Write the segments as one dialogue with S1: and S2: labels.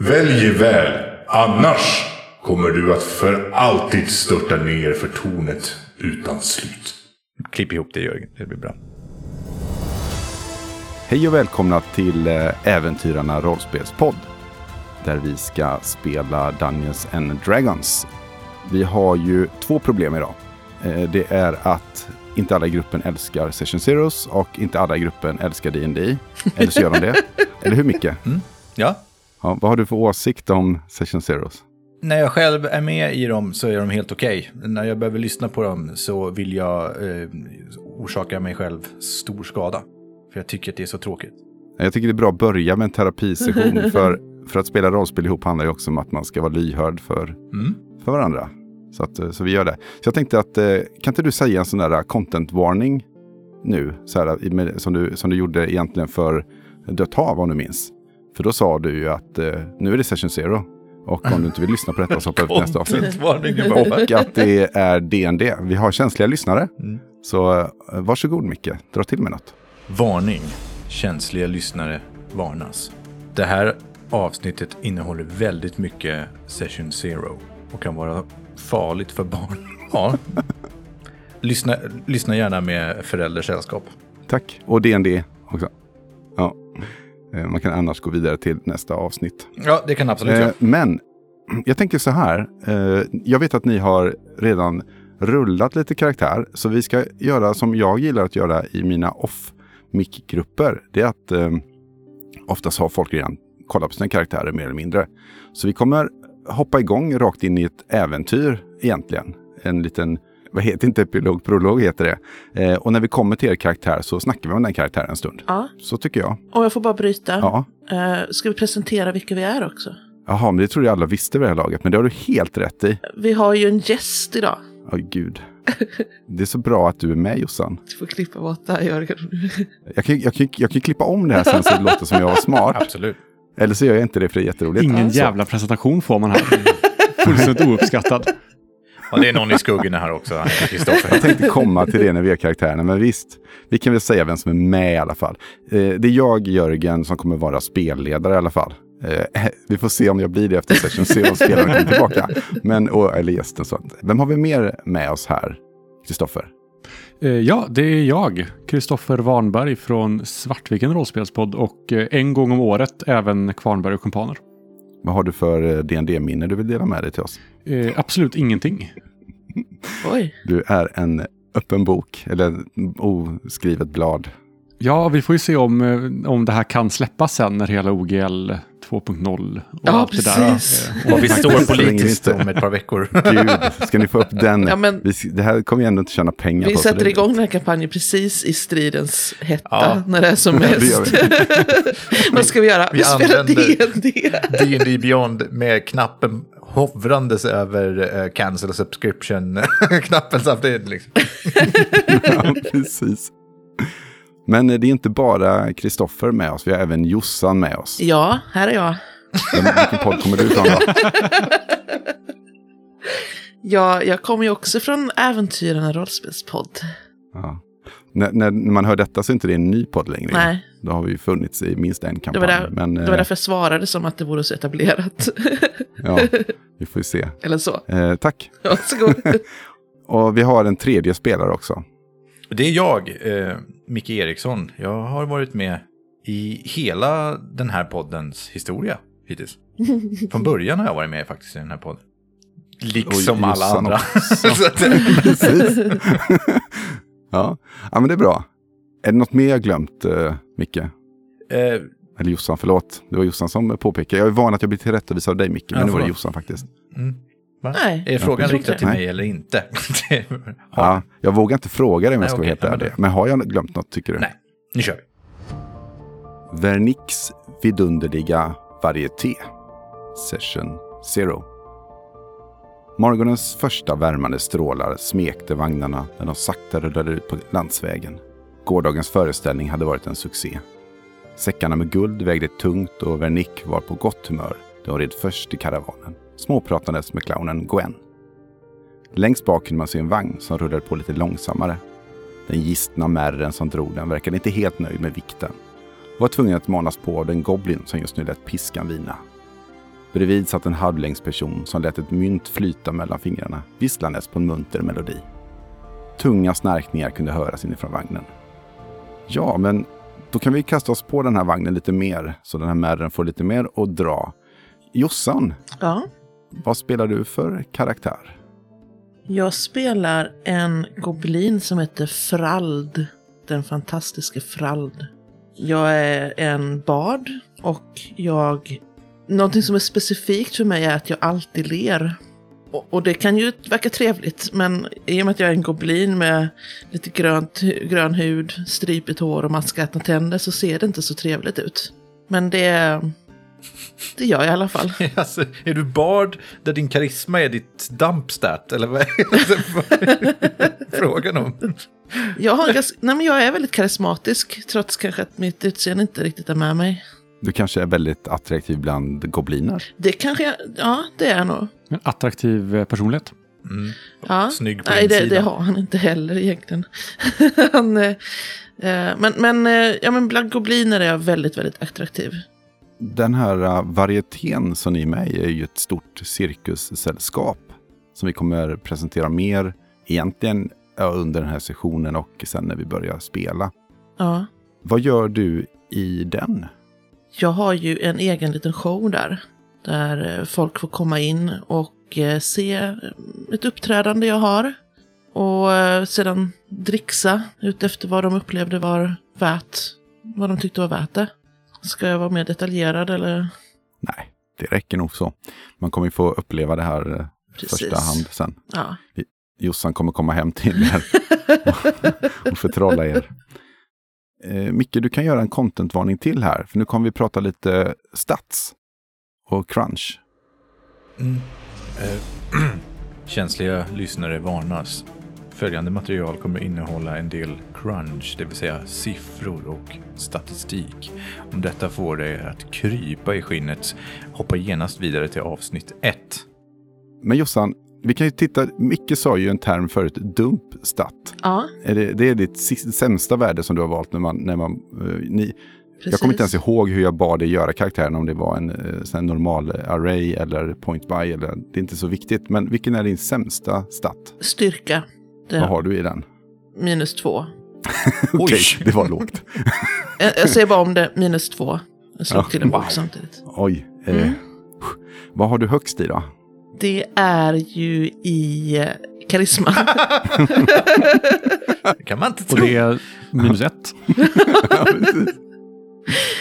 S1: Välj väl, annars kommer du att för alltid störta ner för tornet utan slut.
S2: Klipp ihop det Jörgen, det blir bra.
S3: Hej och välkomna till eh, Äventyrarna rollspelspodd. Där vi ska spela Dungeons and Dragons. Vi har ju två problem idag. Eh, Det är att inte alla i gruppen älskar Session Zeros och inte alla i gruppen älskar D&D. Eller så gör de det. Eller hur Micke?
S2: Ja,
S3: Ja, vad har du för åsikt om Session Zeros?
S2: när jag själv är med i dem så är de helt okej. När jag behöver lyssna på dem så vill jag eh, orsaka mig själv stor skada. För jag tycker att det är så tråkigt.
S3: Jag tycker det är bra att börja med en terapisession. för, för att spela rollspel ihop handlar ju också om att man ska vara lyhörd för,
S2: Mm.
S3: för varandra. Så, att, eh, så vi gör det. Så jag tänkte att, eh, kan inte du säga en sån där content warning nu? Så här, som, du, som du gjorde egentligen för Dött hav om du minns. För då sa du ju att eh, nu är det session zero. Och om du inte vill lyssna på detta så hoppa till nästa avsnitt. Och att det är DND. Vi har känsliga lyssnare.
S2: Mm.
S3: Så eh, varsågod Micke, dra till med något.
S2: Varning. Känsliga lyssnare varnas. Det här avsnittet innehåller väldigt mycket Session Zero och kan vara farligt för barn. Ja. lyssna, lyssna gärna med förälders sällskap.
S3: Tack. Och DND också. Ja. Eh, Man kan annars gå vidare till nästa avsnitt.
S2: Ja, det kan absolut
S3: Eh,
S2: göra.
S3: men jag tänker så här. Eh, jag vet att ni har redan rullat lite karaktär. Så vi ska göra som jag gillar att göra i mina off-mic-grupper. Det är att oftast har folk redan kollat på sina karaktärer mer eller mindre. Så vi kommer hoppa igång rakt in i ett äventyr egentligen. En liten, vad heter inte epilog, prolog heter det. Eh, och när vi kommer till er karaktär så snackar vi om den karaktären en stund.
S4: Ja,
S3: Så tycker jag.
S4: om jag får bara bryta.
S3: Ja.
S4: Eh, ska vi presentera vilka vi är också?
S3: Jaha, men det tror jag alla visste vid det här laget. Men det har du helt rätt i.
S4: Vi har ju en gäst idag.
S3: Åh gud. Det är så bra att du är med Jossan.
S4: Du får klippa bort det här Jörgen.
S3: Jag kan, jag, kan, jag kan klippa om det här sen så det låter som jag var smart.
S2: Absolut.
S3: Eller så gör jag inte det för det är jätteroligt.
S5: Ingen
S3: Alltså,
S5: jävla presentation får man här. Fullständigt ouppskattad.
S2: Och det är någon i skuggorna här också, Kristoffer.
S3: Jag tänkte komma till det när vi har karaktärerna. Men visst, vi kan väl säga vem som är med i alla fall. Eh, det är jag, Jörgen, som kommer vara spelledare i alla fall. Eh, vi får se om jag blir det efter session, se om spelaren kommer tillbaka. Men, och, eller gästen. Så. att- Vem har vi mer med oss här, Kristoffer?
S5: Eh, Ja, det är jag, Kristoffer Warnberg från Svartviken rollspelspodd och eh, en gång om året även Kvarnberg och kumpaner.
S3: Vad har du för eh, D&D-minne du vill dela med dig till oss?
S5: Eh, absolut ingenting.
S4: Oj.
S3: Du är en öppen bok, eller oskrivet blad.
S5: Ja, vi får ju se om, eh, om det här kan släppas sen när hela OGL 2.0 och
S4: Ja,
S5: allt det där.
S4: precis.
S5: eh,
S2: Och vi står politiskt om ett par veckor.
S3: Gud, ska ni få upp den?
S4: Ja, men-
S3: vi, det här kommer ju ändå inte tjäna pengar
S4: Vi
S3: på. så
S4: sätter
S3: det-
S4: igång den här kampanjen precis i stridens hetta.
S2: Ja.
S4: När det är som mest. Vad ska vi göra? Vi,
S2: Vi
S4: spelar
S2: använder-
S4: D&D.
S2: D&D Beyond med knappen hovrandes över uh, cancel subscription-knappen samtidigt. Liksom.
S3: ja, precis. Men det är inte bara Kristoffer med oss, vi har även Jossan med oss.
S4: Ja, här är jag.
S3: Men Vilken podd kommer du ifrån då?
S4: Ja, jag kommer ju också från Äventyrarna rollspelspodd.
S3: Ja. När, när man hör detta så är inte det en ny podd längre.
S4: Nej,
S3: Då har vi ju funnits i minst en
S4: det
S3: kampanj.
S4: var, där,
S3: Men
S4: det var
S3: eh,
S4: därför jag svarade som att det vore så etablerat.
S3: ja, vi får ju se.
S4: Eller så.
S3: Eh, tack.
S4: Varsågod.
S3: Och vi har en tredje spelare också.
S2: Det är jag, eh, Micke Eriksson. Jag har varit med i hela den här poddens historia hittills. Från början har jag varit med faktiskt i den här podden. Liksom alla andra.
S3: Precis. ja. ja, men det är bra. Är det något mer jag glömt, eh, Micke?
S2: eh,
S3: Eller Jossan, förlåt. Det var Jossan som påpekade. Jag är van att jag blir tillrättavisad av dig, Micke. Men
S2: Ja,
S3: nu var det. Jossan faktiskt.
S2: mm, va?
S4: Nej,
S2: Är frågan riktad till mig eller inte?
S3: Ja, jag vågar inte fråga dig om jag ska vara helt ärlig.
S2: det-
S3: Men har jag glömt något, tycker du?
S2: Nej, nu kör vi.
S3: Vernix vidunderliga varieté. Session Zero. Morgonens första värmande strålar smekte vagnarna när de sakta rullade ut på landsvägen. Gårdagens föreställning hade varit en succé. Säckarna med guld vägde tungt och Vernick var på gott humör då hon red först i karavanen, småpratandes med clownen Gwen. Längst bak kunde man se en vagn som rullade på lite långsammare. Den gistna märren som drog den verkade inte helt nöjd med vikten och var tvungen att manas på av den goblin som just nu lät piskan vina. Bredvid satt en halvlängdsperson som lät ett mynt flyta mellan fingrarna, visslandes på en munter melodi. Tunga snarkningar kunde höras inifrån vagnen. Ja, men då kan vi kasta oss på den här vagnen lite mer, så den här märren får lite mer att dra. Jossan,
S4: Ja
S3: vad spelar du för karaktär?
S4: Jag spelar en goblin som heter Frald. Den fantastiska Frald. Jag är en bard och jag... Någonting som är specifikt för mig är att jag alltid ler. Och, och det kan ju verka trevligt, men i och med att jag är en goblin med lite grönt, grön hud, stripigt hår och maskätna tänder så ser det inte så trevligt ut. Men det... Det gör jag i alla fall.
S2: Alltså, är du bard där din karisma är ditt dumpstat? Eller vad är frågan om?
S4: Jag, har ganska, nej men jag är väldigt karismatisk, trots kanske att mitt utseende inte riktigt är med mig.
S3: Du kanske är väldigt attraktiv bland gobliner?
S4: Det kanske jag, ja det är jag nog.
S5: En attraktiv eh, personlighet.
S2: Mm.
S4: Ja.
S2: Snygg på
S4: Nej, det, det har han inte heller egentligen. han, eh, eh, men, men, eh, ja, men bland gobliner är jag väldigt, väldigt attraktiv.
S3: Den här uh, varietén som ni är med i är ju ett stort cirkussällskap som vi kommer presentera mer egentligen under den här sessionen och sen när vi börjar spela.
S4: Ja.
S3: Vad gör du i den?
S4: Jag har ju en egen liten show där. Där eh, folk får komma in och eh, se ett uppträdande jag har. Och sedan dricksa ut efter vad de upplevde var värt. Vad de tyckte var värt det. Ska jag vara mer detaljerad eller?
S3: Nej, det räcker nog så. Man kommer ju få uppleva det här eh,
S4: Precis.
S3: första hand sen.
S4: Ja.
S3: Jossan kommer komma hem till er och förtrolla er. Eh, Micke, du kan göra en contentvarning till här, för nu kommer vi prata lite stats och crunch.
S2: Känsliga lyssnare varnas. Följande material kommer innehålla en del crunch, det vill säga siffror och statistik. Om detta får dig att krypa i skinnet, hoppa genast vidare till avsnitt 1.
S3: Men Jossan, vi kan ju titta, Micke sa ju en term förut, dumpstat.
S4: Ja,
S3: Är det, det är ditt sämsta värde som du har valt när man... När man eh, ni,
S4: precis.
S3: jag kommer inte ens ihåg hur jag bad dig göra karaktären, om det var en eh, sån normal array eller point by. Eller, det är inte så viktigt, men vilken är din sämsta stat?
S4: Styrka. Det
S3: Vad har du i den?
S4: minus två.
S3: Okej, det var lågt.
S4: Jag, jag säger bara om det, minus två. Jag slog
S3: Ja,
S4: till en bok samtidigt.
S3: Oj. Eh,
S4: Mm.
S3: Vad har du högst i då?
S4: Det är ju i eh, karisma.
S2: Det kan man inte
S5: Och
S2: tro.
S5: det är minus ett.
S3: Ja.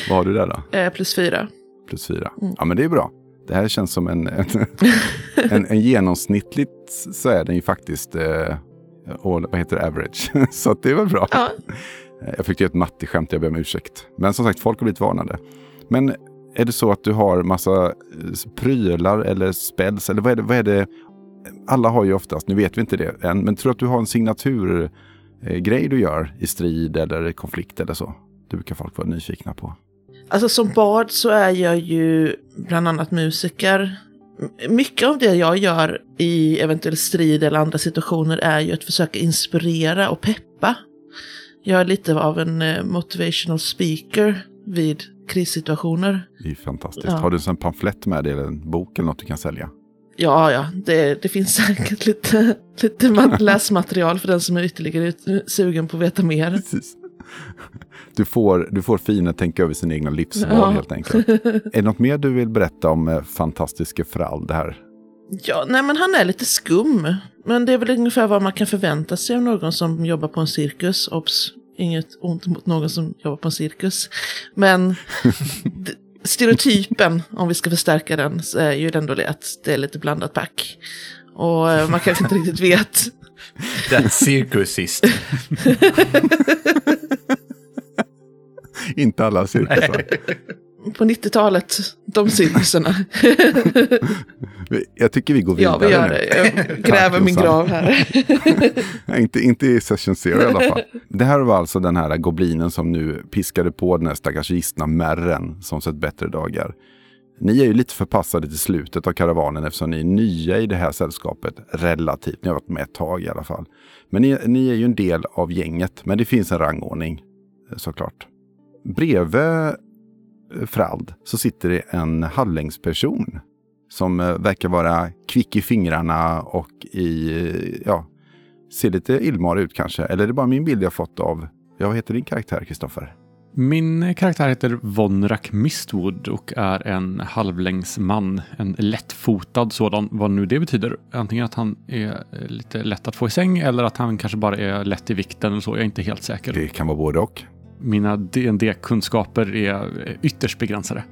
S3: Vad har du där då?
S4: Eh, plus fyra.
S3: Plus fyra.
S4: Mm.
S3: Ja, men det är bra. Det här känns som en, en, en, en genomsnittligt så är den ju faktiskt, eh, all, vad heter det, average. så det är väl bra.
S4: Ja,
S3: Jag fick ju ett matteskämt, jag ber om ursäkt. Men som sagt, folk har blivit varnade. Men är det så att du har massa eh, prylar eller spells, eller vad är det? Vad är det? Alla har ju oftast, nu vet vi inte det än, men tror du att du har en signaturgrej du gör i strid eller konflikt eller så? Det brukar folk vara nyfikna på.
S4: alltså som bard så är jag ju bland annat musiker. Mycket av det jag gör i eventuell strid eller andra situationer är ju att försöka inspirera och peppa. Jag är lite av en eh, motivational speaker vid krissituationer.
S3: Det är fantastiskt.
S4: Ja.
S3: Har du en pamflett med dig eller en bok eller något du kan sälja?
S4: Ja, ja, det, det finns säkert lite, lite ma- läsmaterial för den som är ytterligare ut, sugen på att veta mer.
S3: Precis. Du får, du får fina tänka över sina egna livsval
S4: Ja.
S3: helt enkelt. Är det något mer du vill berätta om eh, fantastiske Frald här?
S4: Ja, nej men han är lite skum. Men det är väl ungefär vad man kan förvänta sig av någon som jobbar på en cirkus. Obs, inget ont mot någon som jobbar på en cirkus. Men stereotypen, om vi ska förstärka den, så är ju ändå det att det är lite blandat pack. Och eh, man kanske inte riktigt vet.
S2: That circusist.
S3: Inte alla cirkusar.
S4: På 90-talet, de cirkusarna.
S3: Jag tycker vi går
S4: ja,
S3: vidare
S4: vi gör det. Jag gräver min grav här.
S3: Inte, inte i session zero i alla fall. Det här var alltså den här goblinen som nu piskade på den här stackars gistna märren som sett bättre dagar. Ni är ju lite förpassade till slutet av karavanen eftersom ni är nya i det här sällskapet relativt. Ni har varit med ett tag i alla fall. Men ni, ni är ju en del av gänget, men det finns en rangordning eh, såklart. Bredvid eh, Frald så sitter det en hallängsperson som eh, verkar vara kvick i fingrarna och i, eh, ja, ser lite illmarig ut kanske. Eller är det bara min bild jag fått av, ja, vad heter din karaktär Kristoffer?
S5: Min karaktär heter Vonrak Mistwood och är en halvlängdsman. En lättfotad sådan, vad nu det betyder. Antingen att han är lite lätt att få i säng eller att han kanske bara är lätt i vikten eller så. Jag är inte helt säker.
S3: Det kan vara både och.
S5: Mina dd kunskaper är eh, ytterst begränsade.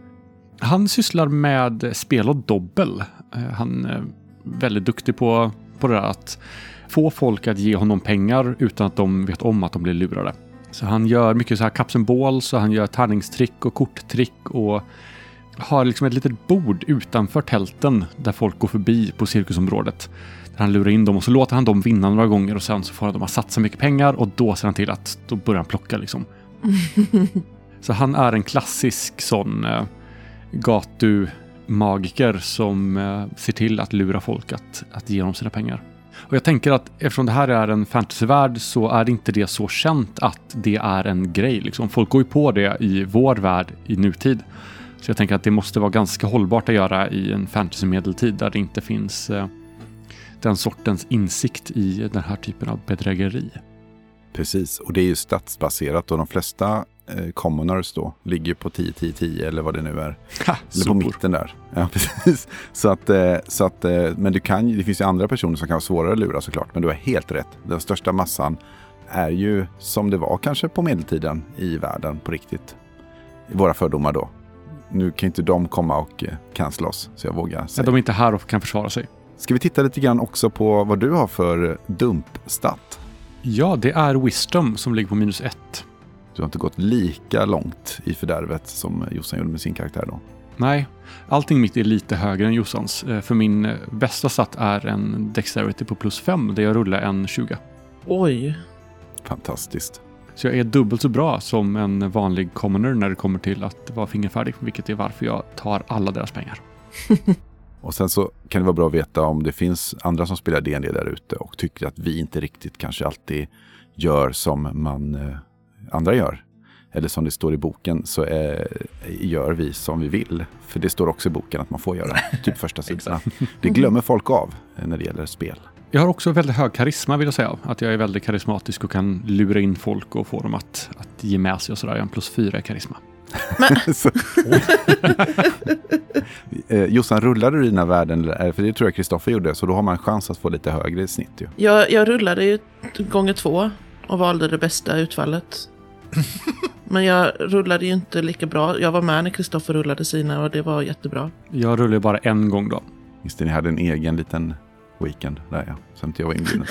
S5: Han sysslar med spel och dobbel. Eh, han är väldigt duktig på, på det där att få folk att ge honom pengar utan att de vet om att de blir lurade. Så han gör mycket så här cups and balls och han gör tärningstrick och korttrick och har liksom ett litet bord utanför tälten där folk går förbi på cirkusområdet. Där han lurar in dem och så låter han dem vinna några gånger och sen så får de att satsa mycket pengar och då ser han till att då börjar han plocka liksom. Så han är en klassisk sån eh, gatumagiker som eh, ser till att lura folk att, att ge dem sina pengar. Och jag tänker att eftersom det här är en fantasyvärld så är det inte det så känt att det är en grej. Liksom. Folk går ju på det i vår värld i nutid. Så jag tänker att det måste vara ganska hållbart att göra i en fantasymedeltid där det inte finns eh, den sortens insikt i den här typen av bedrägeri.
S3: Precis, och det är ju stadsbaserat och de flesta eh, commoners då ligger på 10, 10, 10 eller vad det nu är.
S5: Ha,
S3: Eller på mitten där. Ja, precis. Så att, eh, så att, eh, men du kan, det finns ju andra personer som kan vara svårare att lura såklart. Men du har helt rätt. Den största massan är ju som det var kanske på medeltiden i världen på riktigt. Våra fördomar då. Nu kan inte de komma och eh, cancella oss, så jag vågar säga.
S5: de är inte här och kan försvara sig.
S3: Ska vi titta lite grann också på vad du har för dumpstat?
S5: Ja, det är Wisdom som ligger på minus ett.
S3: Du har inte gått lika långt i fördärvet som Jossan gjorde med sin karaktär då.
S5: Nej, allting mitt är lite högre än Jossans. Eh, För min eh, bästa stat är en Dexterity på plus 5 där jag rullar en 20.
S4: Oj.
S3: Fantastiskt.
S5: Så jag är dubbelt så bra som en vanlig commoner när det kommer till att vara fingerfärdig, vilket är varför jag tar alla deras pengar.
S3: Och sen så kan det vara bra att veta om det finns andra som spelar D&D där ute och tycker att vi inte riktigt kanske alltid gör som man eh, andra gör. Eller som det står i boken så eh, gör vi som vi vill. För det står också i boken att man får göra. typ första sidorna. Det glömmer folk av eh, när det gäller spel.
S5: Jag har också väldigt hög karisma vill jag säga. Att jag är väldigt karismatisk och kan lura in folk och få dem att, att ge med sig och sådär. Jag har en plus 4 i karisma.
S3: så, eh, Jossan, rullade du dina värden? eller- För det tror jag Kristoffer gjorde. Så då har man en chans att få lite högre i snitt ju.
S4: Jag, jag rullade ju gånger två och valde det bästa utfallet. Men jag rullade ju inte lika bra. Jag var med när Kristoffer rullade sina och det var jättebra.
S5: Jag rullar bara en gång då.
S3: Just det, ni hade en egen liten weekend där ja. Som inte jag var inbjuden.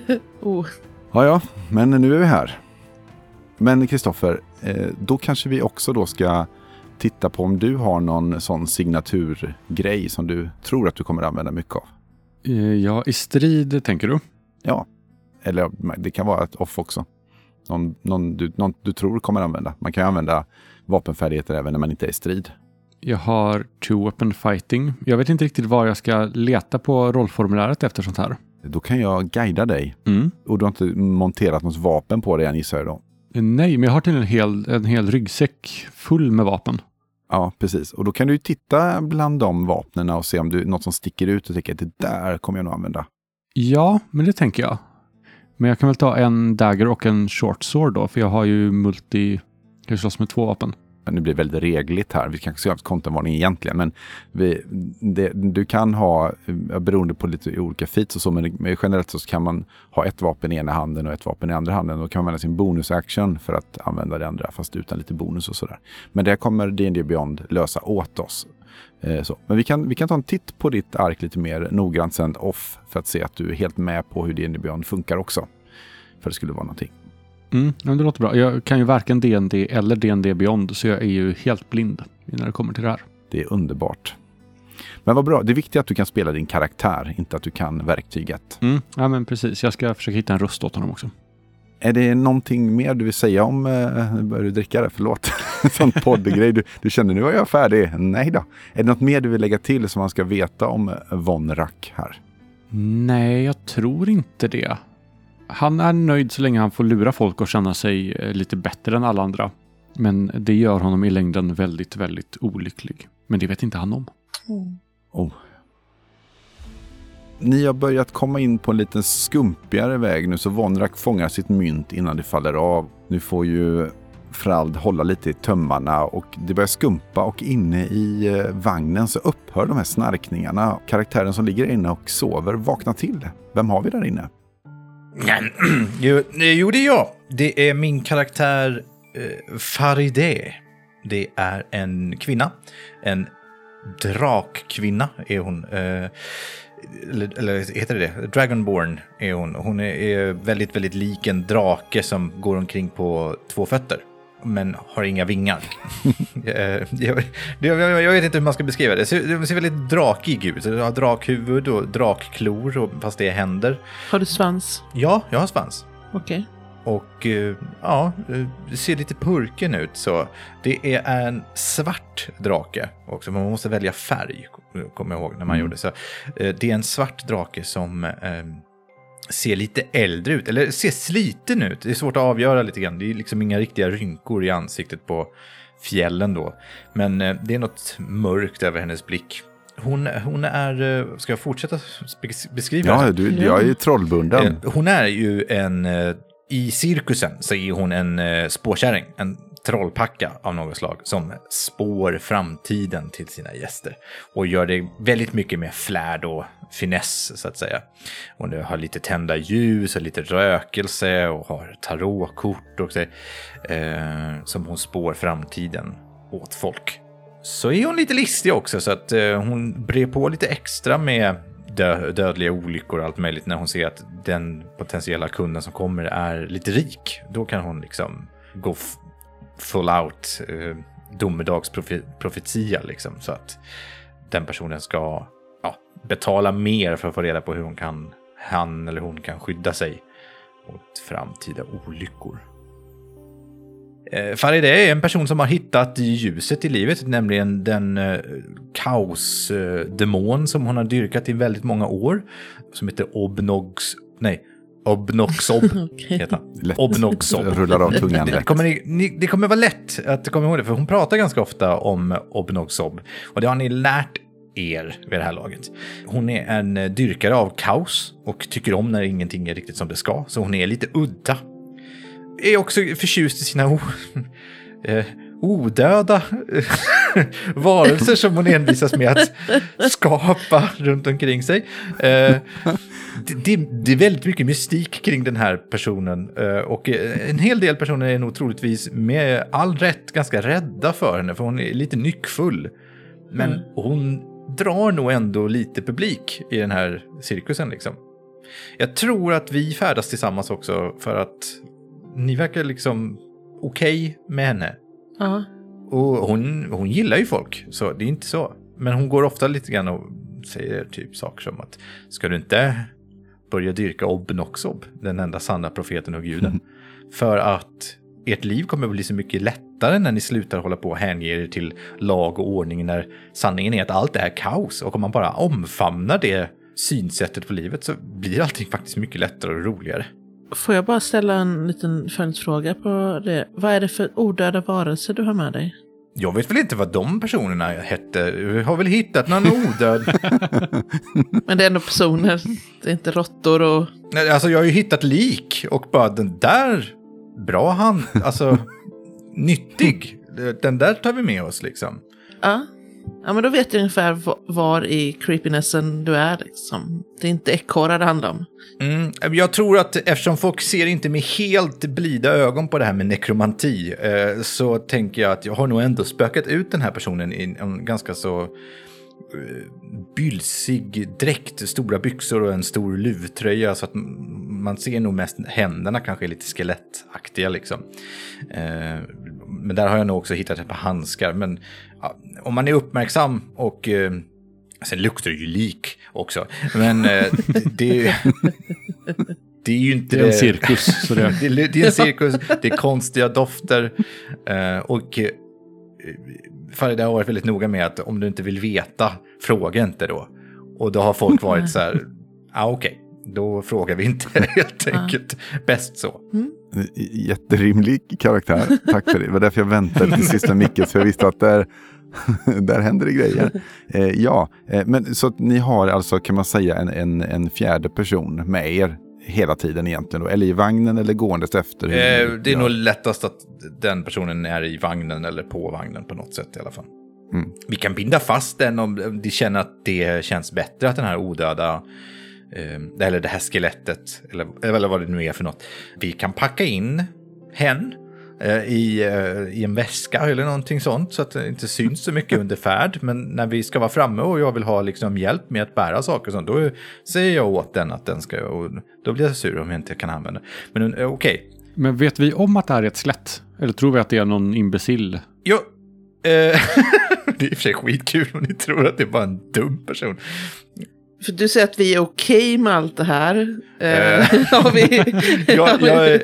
S4: Oh.
S3: Ja, ja, men nu är vi här. Men Kristoffer, eh, då kanske vi också då ska titta på om du har någon sån signaturgrej som du tror att du kommer använda mycket av.
S5: Eh, Ja, i strid tänker du?
S3: Ja, eller det kan vara ett off också. Någon, någon, du, någon du tror kommer använda. Man kan ju använda vapenfärdigheter även när man inte är i strid.
S5: Jag har two weapon fighting. Jag vet inte riktigt var jag ska leta på rollformuläret efter sånt här.
S3: Då kan jag guida dig.
S5: Mm.
S3: Och du har inte monterat något vapen på dig än gissar jag då.
S5: Nej, men jag har till en hel, en hel ryggsäck full med vapen.
S3: Ja, precis. Och då kan du ju titta bland de vapnen och se om du något som sticker ut och tänker att det där kommer jag nog använda.
S5: Ja, men det tänker jag. Men jag kan väl ta en dagger och en short sword då, för jag har ju multi... Jag slåss med två vapen.
S3: Men det blir väldigt regligt här. Vi kanske ska ha contentvarning egentligen. Men vi, det, du kan ha, beroende på lite olika feats och så, men generellt så kan man ha ett vapen i ena handen och ett vapen i andra handen. Då kan man använda sin bonusaction för att använda det andra, fast utan lite bonus och sådär. Men det kommer D&D Beyond lösa åt oss. Eh, så. Men vi kan, vi kan ta en titt på ditt ark lite mer noggrant sen off för att se att du är helt med på hur D&D Beyond funkar också. För det skulle vara någonting.
S5: Mm, ja, det låter bra. Jag kan ju varken DND eller DND Beyond, så jag är ju helt blind när det kommer till det här.
S3: Det är underbart. Men vad bra, det är viktigt att du kan spela din karaktär, inte att du kan verktyget.
S5: Mm, ja, men precis. Jag ska försöka hitta en röst åt honom också.
S3: Är det någonting mer du vill säga om... Eh, nu börjar du dricka det, förlåt. Sån poddgrej. Du, du kände nu var jag färdig. Nej då. Är det något mer du vill lägga till som man ska veta om Von Rack här?
S5: Nej, jag tror inte det. Han är nöjd så länge han får lura folk och känna sig eh, lite bättre än alla andra. Men det gör honom i längden väldigt, väldigt olycklig. Men det vet inte han om.
S4: Mm.
S3: Oh. Ni har börjat komma in på en liten skumpigare väg nu så Vonrak fångar sitt mynt innan det faller av. Nu får ju Frald hålla lite i tömmarna och det börjar skumpa och inne i eh, vagnen så upphör de här snarkningarna. Karaktären som ligger inne och sover vaknar till. Vem har vi där inne?
S2: jo, jo, det är jag. Det är min karaktär eh, Farideh. Det är en kvinna. En drakkvinna är hon. Eh, eller, eller heter det det? Dragonborn är hon. Hon är, är väldigt, väldigt lik en drake som går omkring på två fötter men har inga vingar. Eh, jag, jag, jag, vet inte hur man ska beskriva det. Det ser, väldigt drakig ut. Det har drakhuvud och drakklor, och, fast det är händer.
S4: Har du svans?
S2: Ja, jag har svans.
S4: Okej. Okay.
S2: Och eh, ja, det ser lite purken ut så. Det är en svart drake också. Man måste välja färg, kommer jag ihåg när man mm. gjorde så. Eh, det är en svart drake som ser lite äldre ut, eller ser sliten ut. Det är svårt att avgöra lite grann. Det är liksom inga riktiga rynkor i ansiktet på fjällen då. Men eh, det är något mörkt över hennes blick. Hon, hon är, eh, ska jag fortsätta beskriva?
S3: Ja, du, jag är ju trollbunden.
S2: Eh, hon är ju en, i cirkusen så är hon en spårkärring, en trollpacka av något slag som spår framtiden till sina gäster och gör det väldigt mycket med flärd och finess så att säga. Och det har lite tända ljus och lite rökelse och har tarotkort också eh, som hon spår framtiden åt folk. Så är hon lite listig också så att eh, hon brer på lite extra med dö dödliga olyckor och allt möjligt när hon ser att den potentiella kunden som kommer är lite rik. Då kan hon liksom gå full out eh, domedagsprofetia liksom. Så att den personen ska ja, betala mer för att få reda på hur hon kan, han eller hon kan skydda sig mot framtida olyckor. Eh, Farideh är en person som har hittat ljuset i livet, nämligen den eh, kaosdemon som hon har dyrkat i väldigt många år. Som heter Obnogs... Nej, Obnoxob heter han. Obnoxob.
S3: Rullar av tungan
S2: det, kommer, ni, det kommer vara lätt att komma ihåg det, för hon pratar ganska ofta om Obnoxob. Och det har ni lärt er vid det här laget. Hon är en dyrkare av kaos och tycker om när ingenting är riktigt som det ska, så hon är lite udda. Är också förtjust i sina o, eh, odöda varelser som hon envisas med att skapa runt omkring sig. Eh, det, det, är väldigt mycket mystik kring den här personen eh, och eh, en hel del personer är nog troligtvis med all rätt ganska rädda för henne för hon är lite nyckfull. Men mm. hon drar nog ändå lite publik i den här cirkusen liksom. Jag tror att vi färdas tillsammans också för att ni verkar liksom okej okay med henne.
S4: Ja.
S2: Och hon, hon gillar ju folk, så det är inte så. Men hon går ofta lite grann och säger typ saker som att ska du inte börja dyrka Obnoxob, den enda sanna profeten och guden. Mm. För att ert liv kommer att bli så mycket lättare när ni slutar hålla på och hänge er till lag och ordning när sanningen är att allt är kaos. Och om man bara omfamnar det synsättet på livet så blir allting faktiskt mycket lättare och roligare.
S4: Får jag bara ställa en liten följdfråga på det? Vad är det för odöda varelser du har med dig?
S2: Jag vet väl inte vad de personerna hette. Vi har väl hittat någon odöd.
S4: Men det är ändå personer. Det är inte råttor och...
S2: Nej, alltså jag har ju hittat lik och bara den där, bra hand, alltså nyttig. Den där tar vi med oss liksom.
S4: Ja. Ja, men då vet jag ungefär var i creepinessen du är. Liksom. Det är inte ekorrar det handlar om.
S2: Mm, jag tror att eftersom folk ser inte med helt blida ögon på det här med nekromanti eh, så tänker jag att jag har nog ändå spökat ut den här personen i en ganska så eh, bylsig dräkt, stora byxor och en stor luvtröja så att man ser nog mest händerna kanske är lite skelettaktiga liksom. Eh, men där har jag nog också hittat ett par handskar. Men ja, om man är uppmärksam och eh, sen luktar det ju lik också. Men eh, det, det, är ju inte...
S5: Det är en cirkus. Så det...
S2: det, det är en cirkus, det är konstiga dofter. Eh, och eh, Farida har varit väldigt noga med att om du inte vill veta, fråga inte då. Och då har folk varit så här, ja ah, okej, okay, då frågar vi inte helt enkelt. Bäst så. Mm.
S3: Jätterimlig karaktär, tack för det. Det var därför jag väntade till sista micken, så jag visste att där, Där händer det grejer. Eh, ja, eh, men så att ni har alltså kan man säga en, en, en fjärde person med er hela tiden egentligen då? Eller i vagnen eller gåendes efter?
S2: Eh, det är
S3: gör?
S2: nog lättast att den personen är i vagnen eller på vagnen på något sätt i alla fall.
S3: Mm.
S2: Vi kan binda fast den om de känner att det känns bättre att den här odöda, eh, eller det här skelettet, eller, eller vad det nu är för något. Vi kan packa in hen eh, i, eh, i en väska eller någonting sånt så att det inte syns så mycket under färd. Men när vi ska vara framme och jag vill ha liksom hjälp med att bära saker och sånt, då säger jag åt den att den ska, och då blir jag sur om jag inte kan använda. Men eh, okej,
S5: Men vet vi om att det här är ett skelett? Eller tror vi att det är någon imbecill?
S2: Jo, eh, det är i och för sig skitkul om ni tror att det är bara en dum person.
S4: För du säger att vi är okej med allt det här. Eh,
S2: Eh.
S4: vi,
S2: Jag, jag,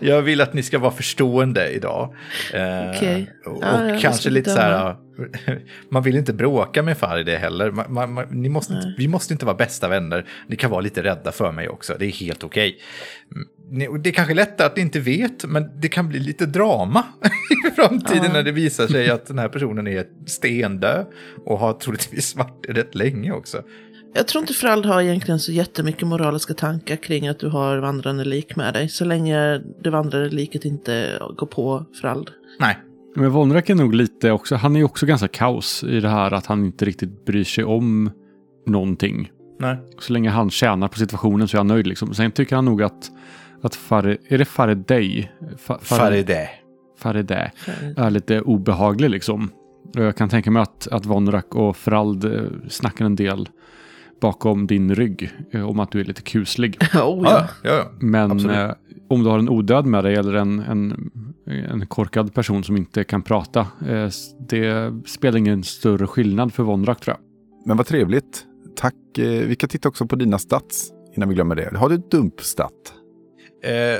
S2: jag vill att ni ska vara förstående idag. Eh,
S4: Okej.
S2: Och,
S4: Ja,
S2: och kanske lite så här, man vill inte bråka med Faride heller. Man, man, man, ni måste, vi måste inte vara bästa vänner. Ni kan vara lite rädda för mig också, det är helt okej. Mm, och Det är kanske lättare att ni inte vet, men det kan bli lite drama i framtiden
S4: Ja.
S2: när det visar sig att den här personen är stendö och har troligtvis varit det rätt länge också.
S4: Jag tror inte Frald har egentligen så jättemycket moraliska tankar kring att du har vandrande lik med dig. Så länge det vandrande liket inte går på Frald.
S2: Nej,
S5: Men Vonrak är nog lite också, han är ju också ganska kaos i det här att han inte riktigt bryr sig om någonting.
S2: nej.
S5: Så länge han tjänar på situationen så är han nöjd liksom. Sen tycker han nog att, att Far, är det Faraday? Fa,
S2: Faride.
S5: Faraday är lite obehaglig liksom. Och jag kan tänka mig att, att Vonrak och Frald eh, snackar en del bakom din rygg eh, om att du är lite kuslig.
S4: oh,
S2: Ja,
S4: ja.
S2: ja, ja.
S5: Men eh, om du har en odöd med dig eller en, en, en korkad person som inte kan prata, eh, det spelar ingen större skillnad för Vonrak tror jag.
S3: Men vad trevligt. Tack. Eh, Vi kan titta också på dina stats innan vi glömmer det. Har du dumpstat?
S2: Eh,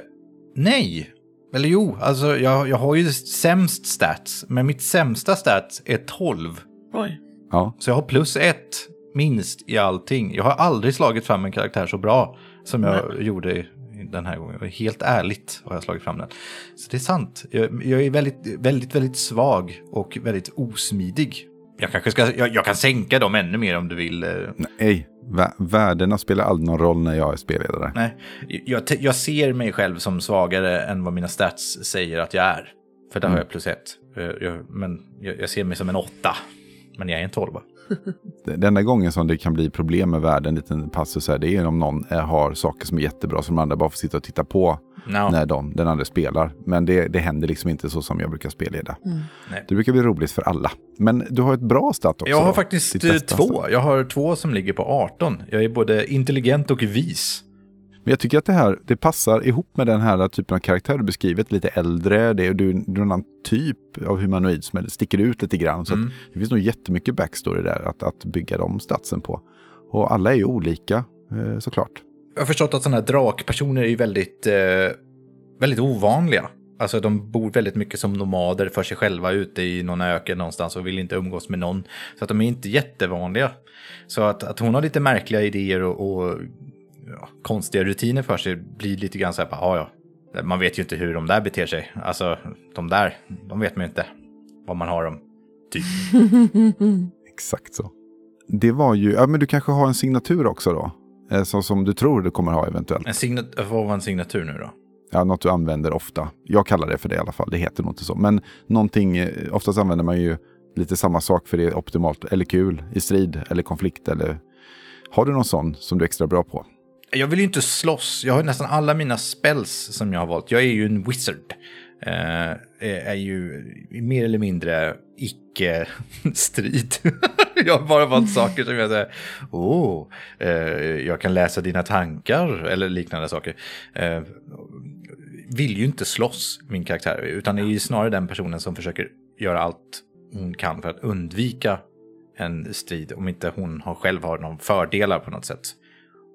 S2: nej. Eller jo, alltså jag, jag har ju sämst stats. Men mitt sämsta stats är 12.
S4: Oj.
S3: Ja.
S2: Så jag har plus ett minst i allting. Jag har aldrig slagit fram en karaktär så bra som jag gjorde i- den här gången. Helt ärligt har jag slagit fram den. Så det är sant. Jag, jag är väldigt, väldigt, väldigt svag och väldigt osmidig. Jag kanske ska, jag, jag kan sänka dem ännu mer om du vill. eh,
S3: Nej, vä- värdena spelar aldrig någon roll när jag är spelledare.
S2: Nej, jag, jag ser mig själv som svagare än vad mina stats säger att jag är. För där har jag plus ett. Eh, men jag, jag ser mig som en åtta. Men jag är en tolva.
S3: Den enda gången som det kan bli problem med världen, en liten passus här, det är om någon eh, har saker som är jättebra som de andra bara får sitta och titta på
S2: No.
S3: när de, den andra spelar. Men det, det händer liksom inte så som jag brukar spelleda.
S2: Nej.
S3: Det brukar bli roligt för alla. Men du har ett bra stat också.
S2: Jag har
S3: då?
S2: faktiskt två.
S3: stat.
S2: Jag har två som ligger på 18. Jag är både intelligent och vis.
S3: Men jag tycker att det här det passar ihop med den här typen av karaktär du beskrivit. Lite äldre, det är, du, du är en annan typ av humanoid som sticker ut lite grann. Så
S2: Mm.
S3: det finns nog jättemycket backstory där att, att bygga de statsen på. Och alla är ju olika eh, såklart.
S2: Jag har förstått att sådana här drakpersoner är ju väldigt, eh, väldigt ovanliga. Alltså de bor väldigt mycket som nomader för sig själva ute i någon öken någonstans och vill inte umgås med någon. Så att de är inte jättevanliga. Så att, att hon har lite märkliga idéer och, och ja, konstiga rutiner för sig blir lite grann så här, ja ja, man vet ju inte hur de där beter sig. Alltså de där, de vet man ju inte vad man har dem. Typ.
S3: Exakt så. Det var ju, ja men du kanske har en signatur också då? Eh, Så som du tror du kommer ha eventuellt.
S2: En signat, vad var en signatur nu då?
S3: Ja, något du använder ofta. Jag kallar det för det i alla fall, det heter nog inte så. Men någonting, eh, oftast använder man ju lite samma sak för det är optimalt eller kul i strid eller konflikt eller... Har du någon sån som du är extra bra på?
S2: Jag vill ju inte slåss. Jag har nästan alla mina spells som jag har valt. Jag är ju en wizard. Uh, är ju mer eller mindre icke-strid. jag har bara valt saker som jag säger, åh, eh, jag kan läsa dina tankar eller liknande saker. Uh, vill ju inte slåss, min karaktär, utan är ju snarare den personen som försöker göra allt hon kan för att undvika en strid om inte hon har själv har någon fördelar på något sätt.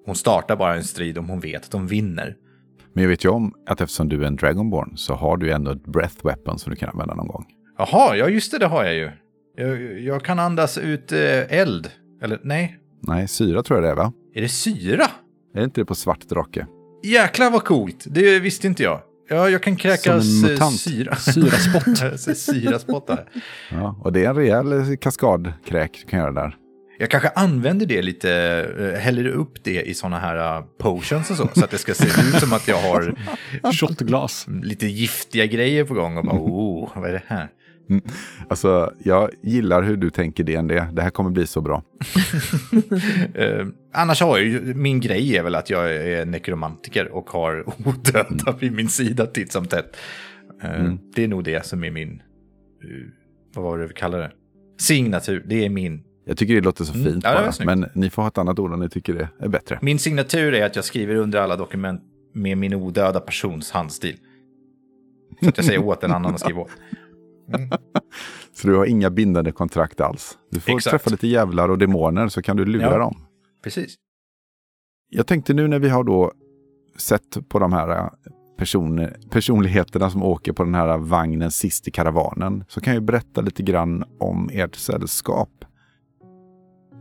S2: Hon startar bara en strid om hon vet att de vinner.
S3: Men jag vet ju om att eftersom du är en Dragonborn så har du ändå ett breath weapon som du kan använda någon gång.
S2: Jaha, ja just det, det har jag ju. Jag, jag kan andas ut eh, eld. Eller nej,
S3: Nej, syra tror jag det är va?
S2: är det syra?
S3: Är det inte det på svart drake?
S2: Jäklar vad coolt, det visste inte jag. Ja, jag kan kräkas
S5: Som en
S2: eh, syra.
S5: Syraspott.
S2: Syraspottar.
S3: Ja, och det är en rejäl kaskadkräk du kan göra där.
S2: Jag kanske använder det lite, eh, häller upp det i sådana här eh, potions och så, så att det ska se ut som att jag har
S5: Shotglas.
S2: lite giftiga grejer på gång och bara, oh, vad är det här?
S3: Alltså, jag gillar hur du tänker DND. Det här kommer bli så bra.
S2: Eh, annars har jag ju, min grej är väl att jag är nekromantiker och har odöda vid min sida titt som tätt. Eh, Det är nog det som är min, eh, vad var det vi kallar det? Signatur, det är min.
S3: Jag tycker det låter så
S2: Mm.
S3: fint
S2: Ja, det var
S3: bara. Men ni får ha ett annat ord om ni tycker det är bättre.
S2: Min signatur är att jag skriver under alla dokument med min odöda persons handstil. Så att jag säger åt en annan att skriva åt.
S3: Så du har inga bindande kontrakt alls. Du får
S2: Exakt.
S3: träffa lite jävlar och demoner så kan du lura
S2: Ja.
S3: dem.
S2: Precis.
S3: Jag tänkte nu när vi har då sett på de här äh, person, personligheterna som åker på den här vagnen sist i karavanen så kan jag berätta lite grann om ert sällskap.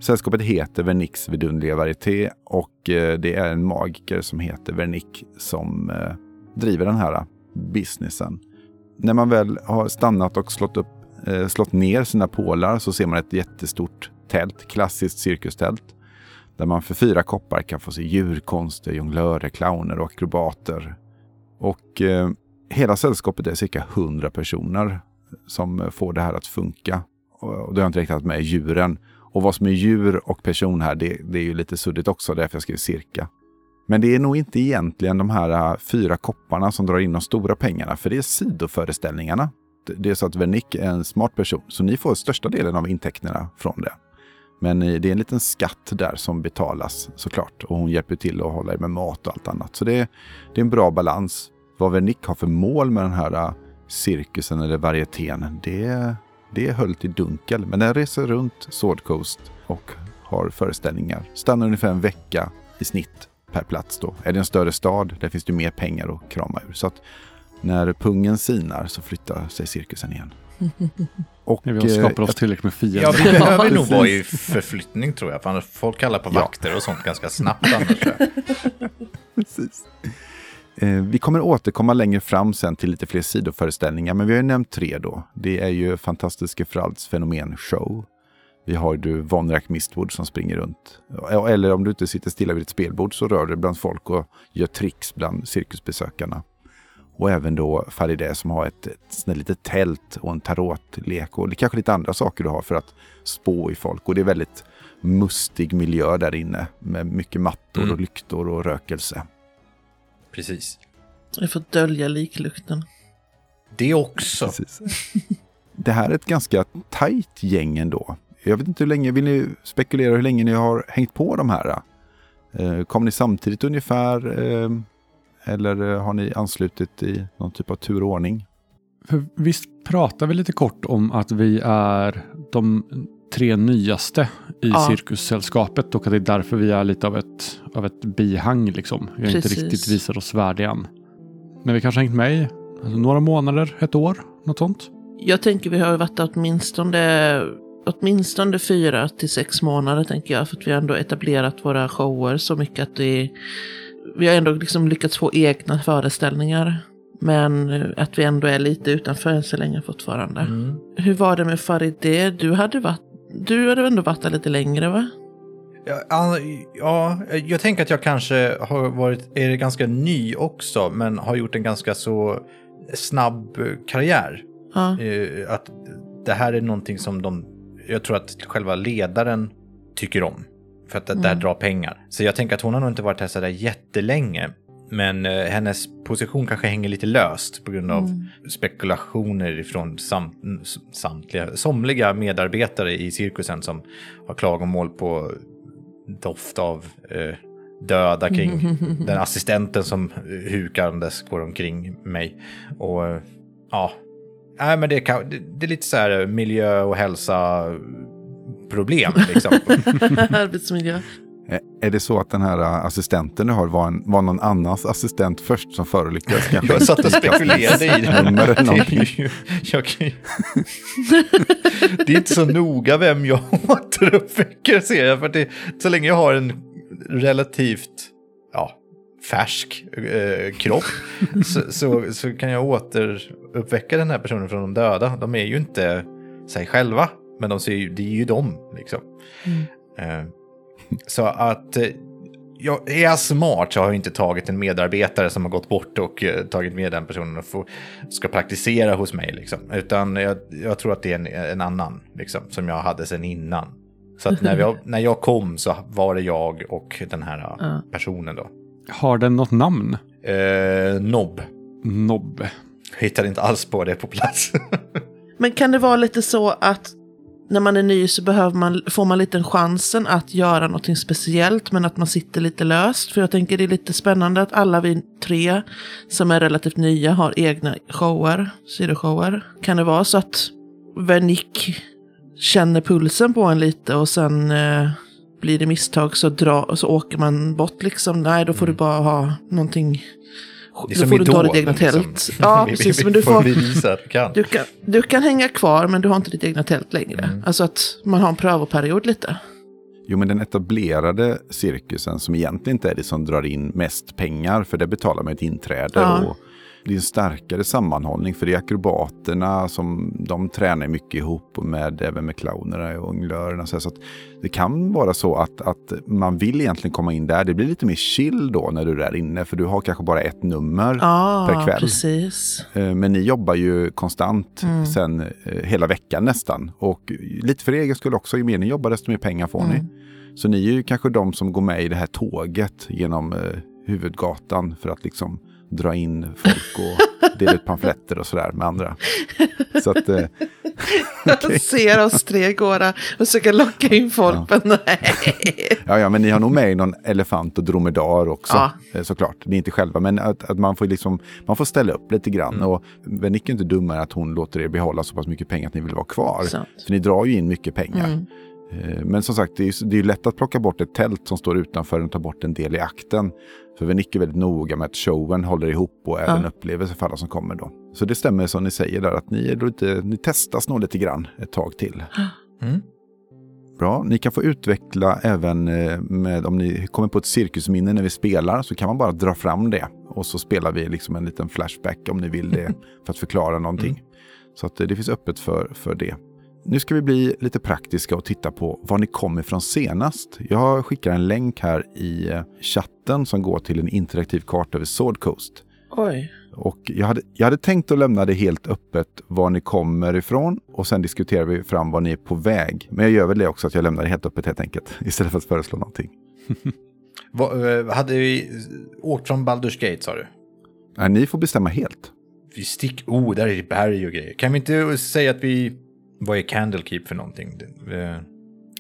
S3: Sällskapet heter Vernix vidunderliga varieté och eh, det är en magiker som heter Vernick som eh, driver den här eh, businessen. När man väl har stannat och slått, upp, slått ner sina pålar så ser man ett jättestort tält, klassiskt cirkustält. Där man för fyra koppar kan få se djurkonster, jonglörer, clowner och akrobater. Och eh, hela sällskapet är cirka 100 personer som får det här att funka. Och, och då har jag inte räknat med djuren. Och vad som är djur och person här, det, det är ju lite suddigt också, därför jag skrev cirka. Men det är nog inte egentligen de här äh, fyra kopparna som drar in de stora pengarna, för det är sidoföreställningarna. Det- är så att Vernick är en smart person, så ni får största delen av intäkterna från det. Men äh, det är en liten skatt där som betalas såklart. Och hon hjälper till att hålla er med mat och allt annat. Så det är, det är en bra balans. Vad Vernick har för mål med den här äh, cirkusen eller varietén, det, det är höljt i dunkel. Men den reser runt Sword Coast och har föreställningar. Stannar ungefär en vecka i snitt per plats då. Är det en större stad, där finns det mer pengar att krama ur. Så att när pungen sinar så flyttar sig cirkusen igen. Och,
S5: När vi har
S3: eh,
S5: skapat oss tillräckligt med fiender.
S2: Ja, vi behöver nog vara i förflyttning tror jag. För folk kallar på
S3: Ja.
S2: vakter och sånt ganska snabbt annars.
S3: Precis. Eh, vi kommer återkomma längre fram sen till lite fler sidoföreställningar, men vi har ju nämnt tre då. Det är ju Fantastiske Fralds fenomenshow. Vi har ju Vonrak Mistwood som springer runt. Eller om du inte sitter stilla vid ett spelbord så rör du bland folk och gör tricks bland cirkusbesökarna. Och även då Farideh som har ett, ett där litet tält och en tarotlek och kanske lite andra saker du har för att spå i folk. Och det är väldigt mustig miljö där inne med mycket mattor
S2: Mm.
S3: och lyktor och rökelse.
S2: Precis.
S4: Jag får dölja liklukten.
S2: Det också.
S3: Precis. Det här är ett ganska tajt gäng ändå. Jag vet inte hur länge, vill ni spekulera hur länge ni har hängt på de här? Eh, Kom ni samtidigt ungefär? Eh, Eller eh, har ni anslutit i någon typ av turordning?
S5: För visst pratar vi lite kort om att vi är de tre nyaste i
S4: Ja.
S5: cirkussällskapet och att det är därför vi är lite av ett, av ett bihang liksom. Vi har inte riktigt visat oss värdiga än. Men vi kanske har hängt med i alltså, några månader, ett år, något sånt.
S4: Jag tänker vi har varit åtminstone, åtminstone fyra till sex månader tänker jag. För att vi har ändå etablerat våra shower så mycket att det, vi har ändå liksom lyckats få egna föreställningar. Men att vi ändå är lite utanför än så länge fortfarande.
S2: Mm.
S4: Hur var det med Farideh? Du hade, varit, du hade ändå varit där lite längre va?
S2: Ja, ja, ja, jag tänker att jag kanske har varit, är ganska ny också, men har gjort en ganska så snabb karriär.
S4: Ja.
S2: Eh, Att det här är någonting som de, jag tror att själva ledaren tycker om. För att det
S4: Mm.
S2: drar pengar. Så jag tänker att hon har nog inte varit här sådär jättelänge. Men eh, hennes position kanske hänger lite löst på grund av
S4: Mm.
S2: spekulationer från sam, samtliga, somliga medarbetare i cirkusen som har klagomål på doft av eh, döda kring den assistenten som eh, hukandes går omkring mig. Och eh, ja, Nej, men det, kan, det, det är lite så här miljö och hälsa problem liksom.
S4: Arbetsmiljö.
S3: Eh, Är det så att den här eh, assistenten du har var, en, var någon annans assistent först som förolyckades?
S2: Jag satt och spekulerade i det. Det är, ju, jag kan ju... det är inte så noga vem jag återuppväcker ser jag. För att det, så länge jag har en relativt ja, färsk eh, kropp så, så, så kan jag återuppväcka den här personen från de döda. De är ju inte sig själva, men de ser ju, det är ju dem. Liksom. Eh, så att eh, jag, är jag smart så har jag inte tagit en medarbetare som har gått bort och eh, tagit med den personen och får, ska praktisera hos mig. Liksom. Utan jag, jag tror att det är en, en annan liksom, som jag hade sedan innan. Så att när jag, när jag kom så var det jag och den här eh,
S4: Ja.
S2: personen då.
S5: Har den något namn?
S2: Eh, Nobb.
S5: Nobbe.
S2: Hittade inte alls på det på plats.
S4: Men kan det vara lite så att när man är ny så behöver man, får man lite chansen att göra någonting speciellt men att man sitter lite löst? För jag tänker det är lite spännande att alla vi tre som är relativt nya har egna shower, sidoshower. Kan det vara så att Vernick känner pulsen på en lite och sen eh, blir det misstag så, dra, så åker man bort liksom. Nej, då får du bara ha någonting.
S2: Det är
S4: Då får du ta ditt egna
S2: liksom.
S4: tält. Ja,
S2: Vi- vi-
S4: precis. Men du
S2: får kan.
S4: du kan, du kan hänga kvar men du har inte ditt egna tält längre.
S2: Mm.
S4: Alltså att man har en prövoperiod lite.
S3: Jo, men den etablerade cirkusen som egentligen inte är det som drar in mest pengar, för det betalar man ett inträde.
S4: Ja.
S3: Och det är en starkare sammanhållning, för det är akrobaterna som de tränar mycket ihop med, även med clownerna och jonglörerna. Så, så det kan vara så att, att man vill egentligen komma in där. Det blir lite mer chill då när du är där inne, för du har kanske bara ett nummer. per
S4: Ja,
S3: kväll.
S4: precis.
S3: Eh, Men ni jobbar ju konstant
S4: Mm.
S3: sen eh, hela veckan nästan. Och lite för egen skull också, ju mer ni jobbar desto mer pengar får
S4: Mm.
S3: ni. Så ni är ju kanske de som går med i det här tåget genom eh, huvudgatan för att liksom dra in folk och dela ut pamfletter och sådär med andra. Så att, eh,
S4: Jag ser oss tre gå där och försöka locka in folk, men nej.
S3: ja, ja, men ni har nog med någon elefant och dromedar också.
S4: Ja.
S3: eh, Såklart, ni är inte själva, men att, att man, får liksom, man får ställa upp lite grann.
S4: Mm.
S3: Och Vernick är inte dummare att hon låter er behålla så pass mycket pengar att ni vill vara kvar.
S4: Sant.
S3: För ni drar ju in mycket pengar.
S4: Mm.
S3: Eh, Men som sagt, det är ju det är ju lätt att plocka bort ett tält som står utanför och ta bort en del i akten. För Vernick är väldigt noga med att showen håller ihop och är
S4: Ja.
S3: en upplevelse för alla som kommer då. Så det stämmer som ni säger där, att ni, är lite, ni testas nog lite grann ett tag till.
S2: Mm.
S3: Bra, ni kan få utveckla även eh, med, om ni kommer på ett cirkusminne när vi spelar så kan man bara dra fram det. Och så spelar vi liksom en liten flashback om ni vill det för att förklara någonting. Så att eh, det finns öppet för, för det. Nu ska vi bli lite praktiska och titta på var ni kom ifrån senast. Jag skickar en länk här i eh, chatten som går till en interaktiv karta över Sword Coast.
S4: Oj.
S3: Och jag hade, jag hade tänkt att lämna det helt öppet var ni kommer ifrån och sen diskuterar vi fram var ni är på väg. Men jag gör väl det också att jag lämnar det helt öppet helt enkelt istället för att föreslå någonting.
S2: Vad, eh, hade vi åkt från Baldur's Gate sa du?
S3: Nej, ni får bestämma helt.
S2: Vi stick... Oh, där är det berg och grejer. Kan vi inte säga att vi... Vad är Candlekeep för någonting? Det-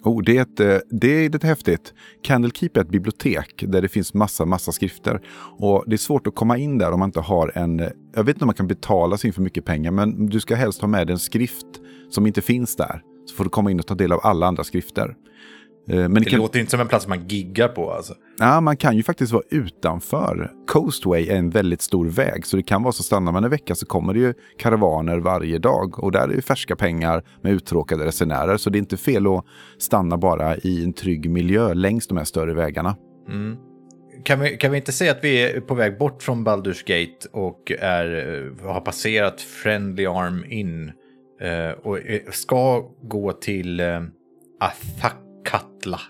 S3: Oh, det, är ett, eh, det är lite häftigt. Candlekeep är ett bibliotek där det finns massa, massa skrifter. Och det är svårt att komma in där om man inte har en... Eh, jag vet inte om man kan betala sig in för mycket pengar, men du ska helst ha med dig en skrift som inte finns där. Så får du komma in och ta del av alla andra skrifter. Eh, Men det
S2: Det
S3: kan,
S2: låter inte som en plats man giggar på alltså.
S3: ja, man kan ju faktiskt vara utanför. Coastway är en väldigt stor väg, så det kan vara så stannar man en vecka så kommer det ju karavaner varje dag. Och där är det färska pengar med uttråkade resenärer. Så det är inte fel att stanna bara i en trygg miljö längs de här större vägarna.
S2: Mm. Kan, vi, kan vi inte säga att vi är på väg bort från Baldur's Gate och är, eh, har passerat Friendly Arm In eh, och ska gå till eh, Athakatla.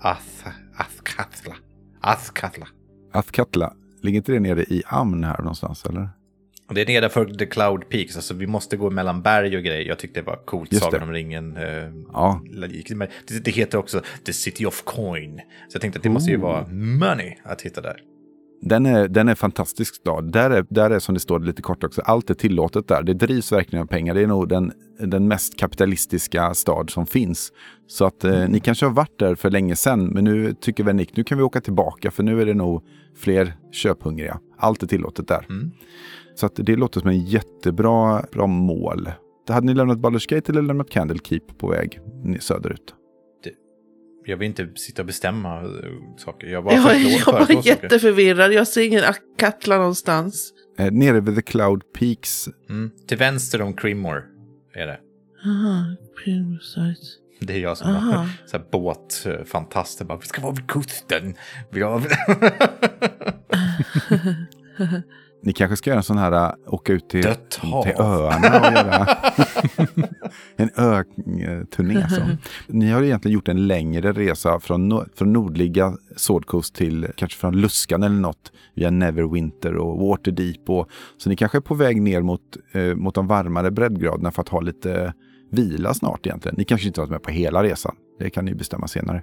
S2: Ath, Athkatla. Athkatla.
S3: Athkatla, ligger inte det nere i Amn här någonstans eller?
S2: Det är nedanför The Cloud Peaks, alltså vi måste gå mellan berg och grejer. Jag tyckte det var coolt,
S3: Just
S2: Sagan
S3: det.
S2: om ringen. Eh,
S3: Ja,
S2: det, det heter också The City of Coin. Så jag tänkte att det måste ju vara money att hitta där.
S3: Den är, den är fantastisk stad. Där är, där är som det står lite kort också, allt är tillåtet där. Det drivs verkligen av pengar. Det är nog den, den mest kapitalistiska stad som finns. Så att eh, ni kanske har varit där för länge sedan, men nu tycker väl Nick, nu kan vi åka tillbaka för nu är det nog fler köphungriga. Allt är tillåtet där.
S2: Mm.
S3: Så att det låter som en jättebra bra mål. Hade ni lämnat Baldur's Gate eller lämnat Candlekeep på väg ni- söderut?
S2: Jag vill inte sitta och bestämma eh, saker. Jag bara
S4: Jag, jag var
S2: saker.
S4: jätteförvirrad. Jag ser ingen Katla någonstans.
S3: Eh, nere vid The Cloud Peaks.
S2: Mm. Till vänster om Crimmore är det.
S4: Aha, Primsite.
S2: Det är jag som
S4: Aha.
S2: här båtfantasten. Bara, Vi ska vara vid kusten. Vi har...
S3: Ni kanske ska göra en sån här, äh, åka ut till, till öarna och göra en öturné. Så. Ni har egentligen gjort en längre resa från, no- från nordliga Swordcoast till kanske från Luskan eller något via Neverwinter och Waterdeep. Och, så ni kanske är på väg ner mot, eh, mot de varmare breddgraderna för att ha lite vila snart egentligen. Ni kanske inte har varit med på hela resan. Det kan ni bestämma senare.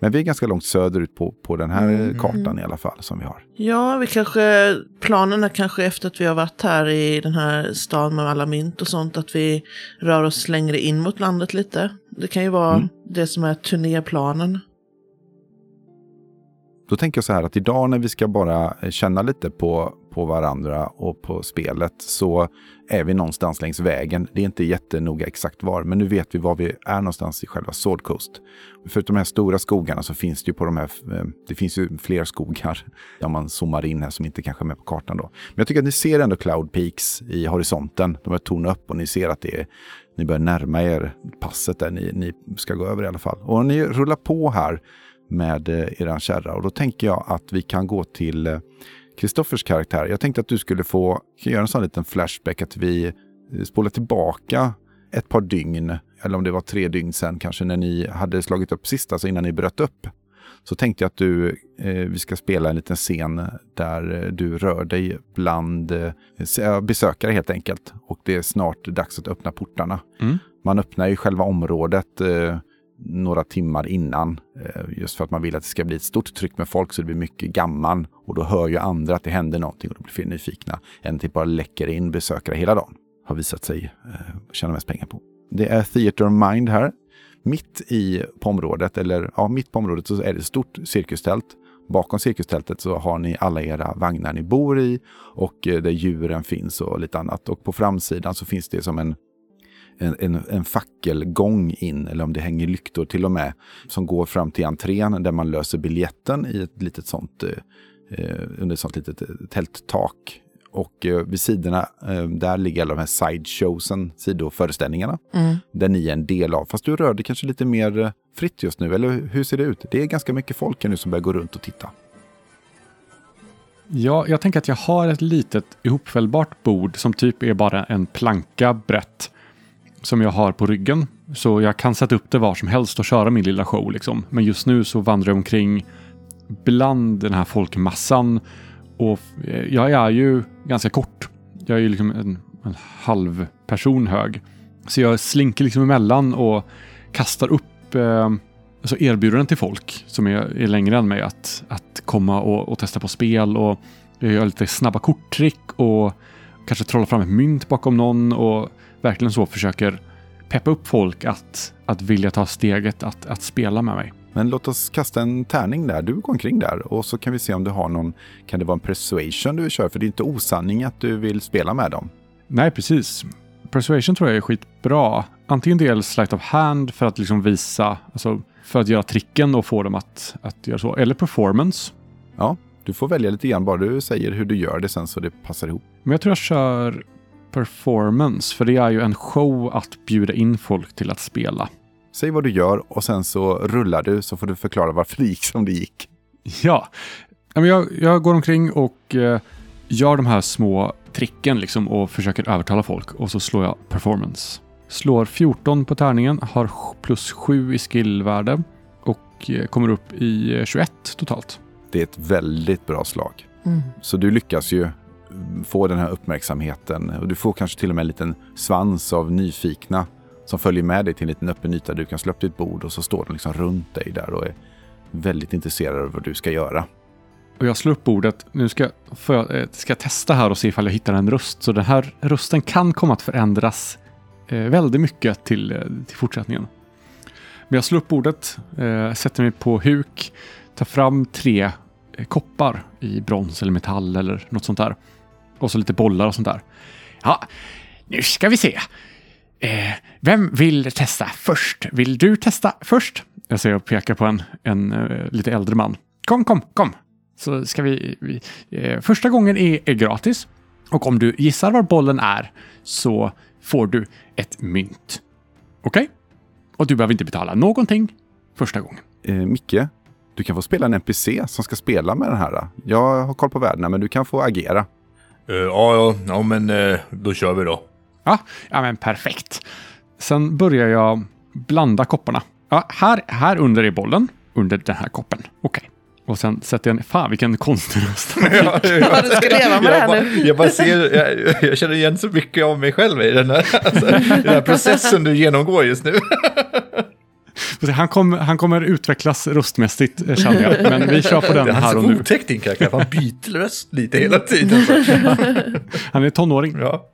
S3: Men vi är ganska långt söderut på, på den här
S2: Mm.
S3: kartan i alla fall som vi har.
S4: Ja, vi kanske, planen är kanske efter att vi har varit här i den här stan med alla mynt och sånt, att vi rör oss längre in mot landet lite. Det kan ju vara
S3: Mm.
S4: det som är turnéplanen.
S3: Då tänker jag så här att idag när vi ska bara eh, känna lite på, på varandra och på spelet så är vi någonstans längs vägen. Det är inte jättenoga exakt var, men nu vet vi var vi är någonstans i själva Sword Coast. Förutom de här stora skogarna så finns det ju på de här, eh, det finns ju fler skogar om man zoomar in här som inte kanske är med på kartan då. Men jag tycker att ni ser ändå Cloud Peaks i horisonten. De har tornat upp och ni ser att det är, ni börjar närma er passet där ni, ni ska gå över i alla fall. Och ni rullar på här med eh, eran kärra. Och då tänker jag att vi kan gå till eh, Kristoffers karaktär. Jag tänkte att du skulle få göra en sån liten flashback att vi eh, spolar tillbaka ett par dygn, eller om det var tre dygn sen kanske, när ni hade slagit upp sist, alltså innan ni bröt upp. Så tänkte jag att du, eh, vi ska spela en liten scen där du rör dig bland eh, besökare helt enkelt. Och det är snart dags att öppna portarna.
S5: Mm.
S3: Man öppnar ju själva området eh, några timmar innan. Eh, just för att man vill att det ska bli ett stort tryck med folk så det blir mycket gamman. Och då hör ju andra att det händer någonting och då blir fler nyfikna. Än till bara läcker in besökare hela dagen. Har visat sig eh, tjäna mest pengar på. Det är Theater of Mind här. Mitt i på området, eller ja, mitt på området så är det ett stort cirkustält. Bakom cirkustältet så har ni alla era vagnar ni bor i och eh, där djuren finns och lite annat. Och på framsidan så finns det som en en, en, en fackelgång in, eller om det hänger lyktor till och med, som går fram till entrén där man löser biljetten i ett litet sånt, eh, eh, under ett sånt litet eh, tälttak. Och eh, vid sidorna, eh, där ligger alla de här sideshowsen, sidoföreställningarna,
S4: Mm.
S3: där ni är en del av. Fast du rör dig kanske lite mer eh, fritt just nu, eller hur ser det ut? Det är ganska mycket folk här nu som börjar gå runt och titta.
S5: Ja, jag tänker att jag har ett litet ihopfällbart bord som typ är bara en planka brett. Som jag har på ryggen. Så jag kan sätta upp det var som helst och köra min lilla show liksom. Men just nu så vandrar jag omkring bland den här folkmassan. Och eh, jag är ju ganska kort. Jag är ju liksom en, en halv person hög. Så jag slinker liksom emellan och kastar upp eh, alltså erbjudanden till folk som är, är längre än mig att, att komma och, och testa på spel och göra lite snabba korttrick och kanske trolla fram ett mynt bakom någon och verkligen så försöker peppa upp folk att, att vilja ta steget att, att spela med mig.
S3: Men låt oss kasta en tärning där. Du går omkring där och så kan vi se om du har någon, kan det vara en persuasion du kör? För det är inte osanning att du vill spela med dem.
S5: Nej, precis. Persuasion tror jag är skitbra. Antingen del sleight of hand för att liksom visa, alltså för att göra tricken och få dem att, att göra så. Eller performance.
S3: Ja, du får välja lite grann bara du säger hur du gör det sen så det passar ihop.
S5: Men jag tror jag kör performance, för det är ju en show att bjuda in folk till att spela.
S3: Säg vad du gör och sen så rullar du så får du förklara varför det gick som det gick.
S5: Ja, jag, jag går omkring och eh, gör de här små tricken liksom och försöker övertala folk och så slår jag performance. Slår 14 på tärningen, har plus 7 i skillvärde och eh, kommer upp i eh, 21 totalt.
S3: Det är ett väldigt bra slag.
S4: Mm.
S3: Så du lyckas ju få den här uppmärksamheten och du får kanske till och med en liten svans av nyfikna som följer med dig till en liten öppen yta du kan slå upp ditt bord och så står de liksom runt dig där och är väldigt intresserade av vad du ska göra.
S5: Och jag slår upp bordet. Nu ska, jag, eh, ska jag testa här och se ifall jag hittar en röst. Så den här rösten kan komma att förändras eh, väldigt mycket till, eh, till fortsättningen. Men jag slår upp bordet, eh, sätter mig på huk, tar fram tre eh, koppar i brons eller metall eller något sånt där. Och så lite bollar och sånt där. Ja, nu ska vi se. Eh, vem vill testa först? Vill du testa först? Jag ser och pekar på en, en uh, lite äldre man. Kom, kom, kom. Så ska vi... vi eh, första gången är, är gratis. Och om du gissar var bollen är så får du ett mynt. Okej? Och du behöver inte betala någonting första gången.
S3: Eh, Micke, Du kan få spela en NPC som ska spela med den här. Jag har koll på värdena, men du kan få agera.
S2: Eh, ja, ja, ja, men eh, då kör vi då.
S5: Ja, ja men perfekt. Sen börjar jag blanda kopparna. Ja, här, här under är bollen, under den här koppen. Okej. Och sen sätter jag en... Fan vilken konstig röst.
S4: Ja, du ska leva med
S2: jag,
S4: här
S2: bara,
S4: nu.
S2: jag bara ser, jag, jag känner igen så mycket av mig själv i den här, alltså, i den här processen du genomgår just nu.
S5: Han, kommer- han kommer utvecklas röstmässigt eh, känner jag. Men vi kör på den
S2: Det är
S5: här och
S2: så
S5: nu.
S2: otäckt din karaktär, han byter röst lite hela tiden. Så.
S5: Han är tonåring.
S2: Ja.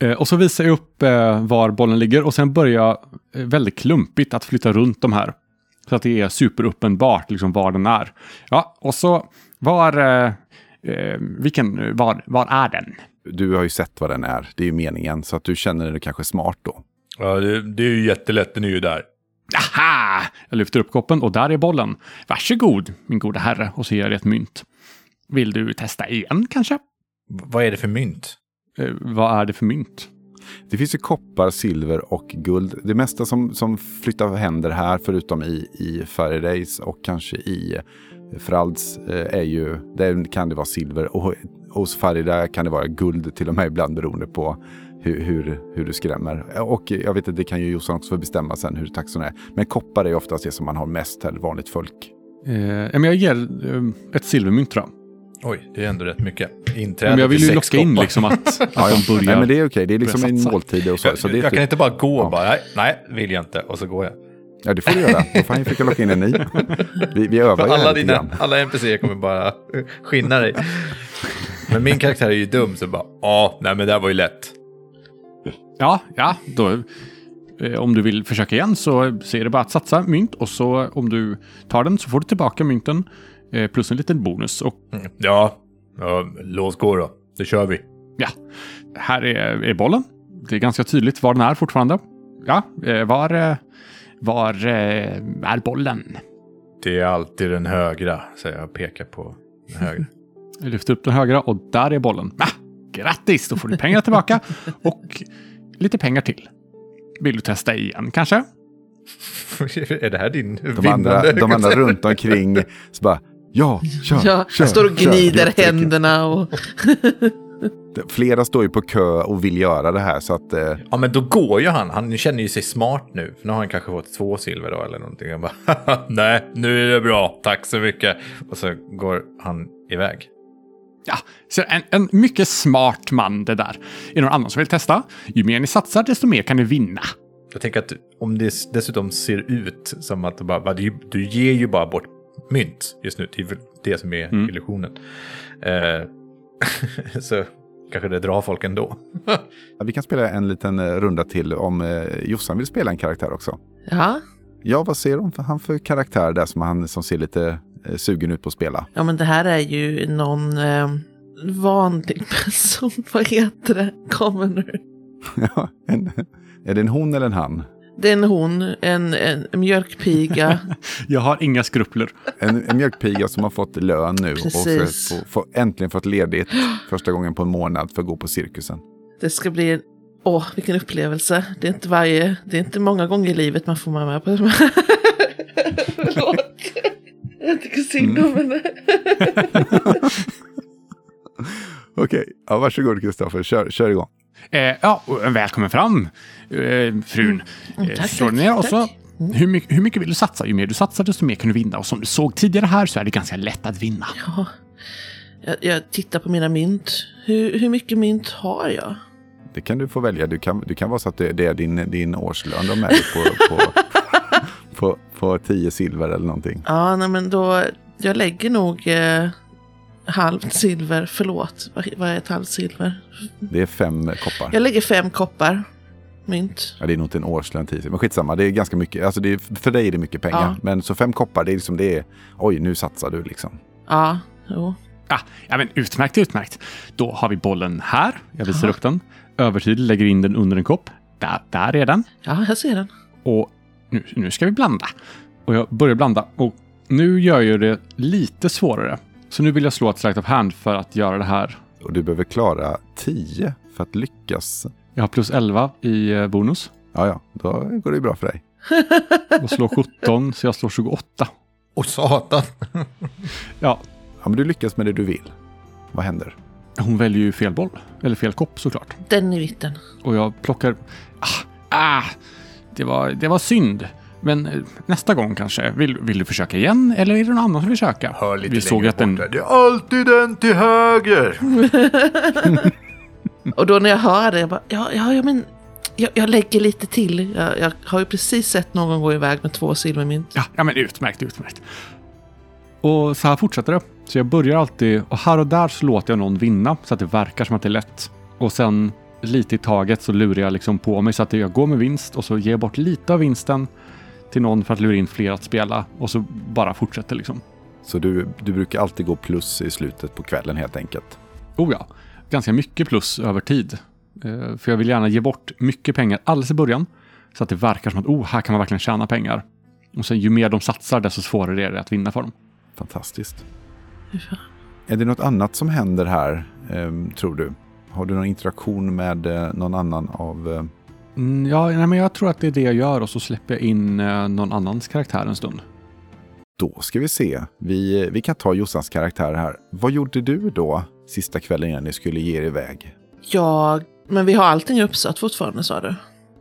S5: Eh, Och så visar jag upp eh, var bollen ligger och sen börjar jag väldigt klumpigt att flytta runt de här. Så att det är superuppenbart liksom var den är. Ja, och så var... Eh, vilken... Var, var är den?
S3: Du har ju sett vad den är. Det är ju meningen. Så att du känner dig kanske smart då.
S2: Ja, det, det är ju jättelätt, den är ju där.
S5: Aha! Jag lyfter upp koppen och där är bollen. Varsågod, min goda herre. Och så ger jag dig ett mynt. Vill du testa igen kanske?
S2: V- Vad är det för mynt?
S5: Eh, vad är det för mynt?
S3: Det finns ju koppar, silver och guld. Det mesta som, som flyttar händer här, förutom i, i Faradays och kanske i Fralds, eh, är ju, där kan det vara silver. Och hos Faraday kan det vara guld till och med ibland beroende på hur, hur, hur du skrämmer. Och jag vet att det kan ju Jossan också få bestämma sen hur taxon är. Men koppar är oftast det som man har mest här, vanligt folk.
S5: Eh, men jag ger eh, ett silvermynt då.
S2: Oj, det är ändå rätt mycket. Inträde
S5: men jag vill ju locka in liksom att, att
S3: Ja,
S5: de börjar.
S3: Nej, men det är okej. Det är liksom en måltid och så.
S2: Jag,
S3: så det
S2: jag
S3: typ-
S2: kan inte bara gå
S3: Ja.
S2: och bara, nej, nej, vill jag inte. Och så går jag.
S3: Ja, det får du göra. Då får han försöka locka in en ny. Vi, vi övar ju
S2: alla, dina, alla NPC kommer bara skinna dig. Men min karaktär är ju dum, så bara, ja, nej men det här var ju lätt.
S5: Ja, ja, då. Eh, om du vill försöka igen så, så är det bara att satsa mynt och så om du tar den så får du tillbaka mynten eh, plus en liten bonus. Och
S2: Mm. Ja, ja, låt gå då. Det kör vi.
S5: ja, här är, är bollen. Det är ganska tydligt var den är fortfarande. Ja, eh, var, var är bollen?
S2: Det är alltid den högra, säger jag och pekar på den högra.
S5: Jag lyfter upp den högra och där är bollen. Ah, grattis, då får du pengar tillbaka och lite pengar till. Vill du testa igen kanske?
S2: är det här din
S3: De andra, de andra runt omkring så bara ja, kör,
S4: Ja,
S3: kör,
S4: står och
S3: kör.
S4: gnider
S3: Jättekul.
S4: händerna och...
S3: Flera står ju på kö och vill göra det här så att eh,
S2: Ja, men då går ju han. Han känner ju sig smart nu. För nu har han kanske fått två silver då eller någonting. Han bara, nej, nu är det bra. Tack så mycket. Och så går han iväg.
S5: Ja, så en, en mycket smart man det där. Är det någon annan som vill testa? Ju mer ni satsar, desto mer kan ni vinna.
S2: Jag tänker att om det dessutom ser ut som att du bara, du, du ger ju bara bort mynt just nu. Det är det som är
S5: Mm.
S2: illusionen. Eh, så kanske det drar folk ändå.
S3: ja, vi kan spela en liten eh, runda till om eh, Jossan vill spela en karaktär också.
S4: Ja,
S3: Ja, vad ser de för, han för karaktär där som han som ser lite sugen ut på att spela?
S4: ja men det här är ju någon eh, vanlig person. Vad heter det? Commoner.
S3: Ja, en, är det en hon eller en han?
S4: Det är en hon, en, en mjölkpiga.
S5: Jag har inga skrupler.
S3: En, en mjölkpiga som har fått lön nu och
S4: Precis.
S3: för, få, få, äntligen fått ledigt första gången på en månad för att gå på cirkusen.
S4: Det ska bli, åh vilken upplevelse. Det är inte varje, det är inte många gånger i livet man får vara med på det. Förlåt. Jag tycker synd om henne.
S3: Okej, ja, varsågod Kristoffer, kör, kör igång.
S5: Eh, ja, välkommen fram, eh, frun.
S4: Mm,
S5: Eh,
S4: tack,
S5: ner och
S4: tack.
S5: så. Hur mycket, hur mycket vill du satsa? Ju mer du satsar, desto mer kan du vinna. Och som du såg tidigare här så är det ganska lätt att vinna.
S4: Ja, jag, jag tittar på mina mynt. Hur, hur mycket mynt har jag?
S3: Det kan du få välja. Du kan, du kan vara så att det, det är din, din årslön de är på, på, på, på 10 silver eller någonting.
S4: Ja, nej men då, jag lägger nog eh, halvt silver, förlåt, vad, vad är ett halvt silver?
S3: Det är fem koppar.
S4: Jag lägger fem koppar mynt.
S3: Ja, det är nog inte en årslön 10 silver. Men skitsamma, det är ganska mycket. Alltså det är, för dig är det mycket pengar.
S4: Ja.
S3: Men så fem koppar, det är liksom det är, oj nu satsar du liksom.
S4: Ja, jo.
S5: Ah, ja, men utmärkt, utmärkt. Då har vi bollen här. Jag visar upp den. Övertydligt lägger in den under en kopp. Där, där är den.
S4: Ja, jag ser den.
S5: Och nu, nu ska vi blanda. Och jag börjar blanda. Och nu gör jag det lite svårare. Så nu vill jag slå ett sleight of hand för att göra det här.
S3: Och du behöver klara 10 för att lyckas.
S5: Jag har plus 11 i eh, bonus.
S3: Ja, ja, då går det ju bra för dig.
S5: Och slår 17, så jag slår 28.
S2: Och satan.
S5: Ja,
S3: Ja, men du lyckas med det du vill. Vad händer?
S5: hon väljer ju fel boll. Eller fel kopp såklart.
S4: Den i mitten.
S5: Och jag plockar... Ah, ah, det, var, det var synd. Men eh, nästa gång kanske. Vill, vill du försöka igen? Eller är det någon annan som vill försöka?
S2: Hör lite
S5: Vi såg att den...
S2: Det är alltid den till höger.
S4: Och då när jag hör det, jag bara, ja, ja, ja men jag, jag lägger lite till. Jag, jag har ju precis sett någon gå iväg med två silvermynt.
S5: Ja, ja, men utmärkt, utmärkt. Och så här fortsätter det. Så jag börjar alltid, och här och där så låter jag någon vinna så att det verkar som att det är lätt. Och sen lite i taget så lurar jag liksom på mig så att jag går med vinst och så ger jag bort lite av vinsten till någon för att lura in fler att spela och så bara fortsätter liksom.
S3: Så du, du brukar alltid gå plus i slutet på kvällen helt enkelt.
S5: Oh ja, ganska mycket plus över tid. Eh, För jag vill gärna ge bort mycket pengar alldeles i början. Så att det verkar som att oh, här kan man verkligen tjäna pengar. Och sen ju mer de satsar desto svårare är det att vinna för dem.
S3: Fantastiskt. Är det något annat som händer här, ehm, tror du? Har du någon interaktion med eh, någon annan av... Eh,
S5: Mm, ja, nej, men jag tror att det är det jag gör och så släpper jag in eh, någon annans karaktär en stund.
S3: då ska vi se. Vi, vi kan ta Jossans karaktär här. Vad gjorde du då sista kvällen innan ni skulle ge er iväg?
S4: Jag, men vi har allting uppsatt fortfarande sa du?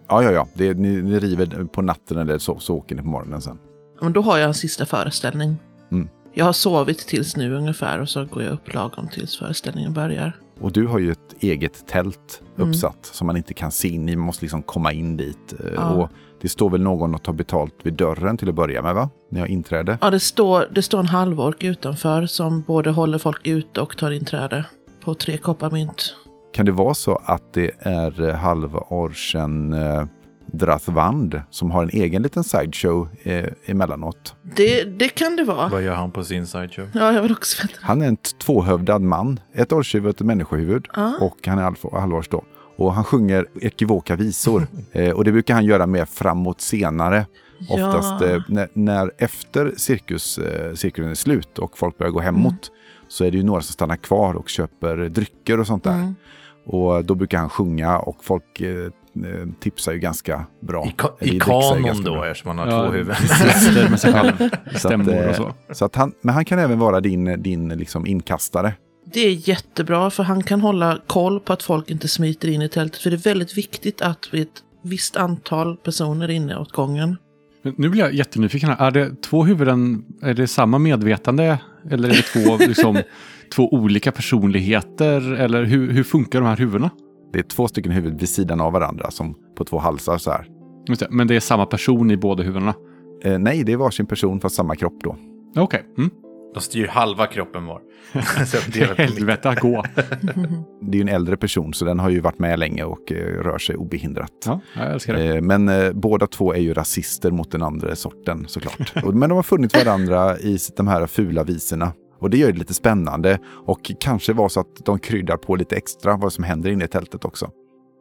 S3: Ja, ja, ja. Det, ni, ni river på natten eller så, så åker ni på morgonen sen.
S4: Men då har jag en sista föreställning.
S3: Mm.
S4: Jag har sovit tills nu ungefär och så går jag upp lagom tills föreställningen börjar.
S3: Och du har ju ett eget tält
S4: Mm.
S3: uppsatt som man inte kan se in i. Man måste liksom komma in dit. Eh,
S4: Ja.
S3: Och det står väl någon och tar betalt vid dörren till att börja med, va? Ni har inträde.
S4: Ja, det står, det står en halvork utanför som både håller folk ute och tar inträde på tre kopparmynt.
S3: Kan det vara så att det är eh, halvorchen eh, Drathvand som har en egen liten sideshow eh, emellanåt?
S4: Det, det kan det vara.
S2: Vad gör han på sin sideshow?
S4: Ja, jag vill också veta.
S3: Han är en tvåhövdad man. Ett orrshuvud och ett människohuvud.
S4: Ja.
S3: Och han är halv- halvårs då. Och han sjunger ekivoka visor. eh, och det brukar han göra mer framåt senare. Oftast
S4: Ja.
S3: eh, när, när efter cirkus, eh, cirkusen är slut och folk börjar gå hemåt. Så är det ju några som stannar kvar och köper drycker och sånt där.
S4: Mm.
S3: Och då brukar han sjunga och folk eh, tipsar ju ganska bra.
S2: I, ka- i kanon då,
S3: bra.
S2: eftersom han har två huvuden.
S5: Med sig själv.
S3: Så att,
S5: Stämmor
S3: eh,
S5: och så.
S3: Så att han, men han kan även vara din, din liksom inkastare.
S4: Det är jättebra för han kan hålla koll på att folk inte smiter in i tältet. För det är väldigt viktigt att vi ett visst antal personer inne åt gången.
S5: Men nu blir jag jättenyfiken. Här. Är det två huvuden, är det samma medvetande? Eller är det två, liksom, två olika personligheter? Eller hur, hur funkar de här huvudena?
S3: Det är två stycken huvud vid sidan av varandra som på två halsar så här.
S5: Just det, Men det är samma person i båda huvudena?
S3: Eh, nej, det är varsin person fast samma kropp då.
S5: Okej. Mm.
S2: De styr halva kroppen var.
S5: Helvete att gå.
S3: Det är ju en äldre person så den har ju varit med länge och eh, rör sig obehindrat.
S5: Ja, jag älskar det.
S3: Eh, men eh, båda två är ju rasister mot den andra sorten såklart. Men de har funnit varandra i de här fula visorna. Och det gör det lite spännande. Och kanske var så att de kryddar på lite extra vad som händer inne i tältet också.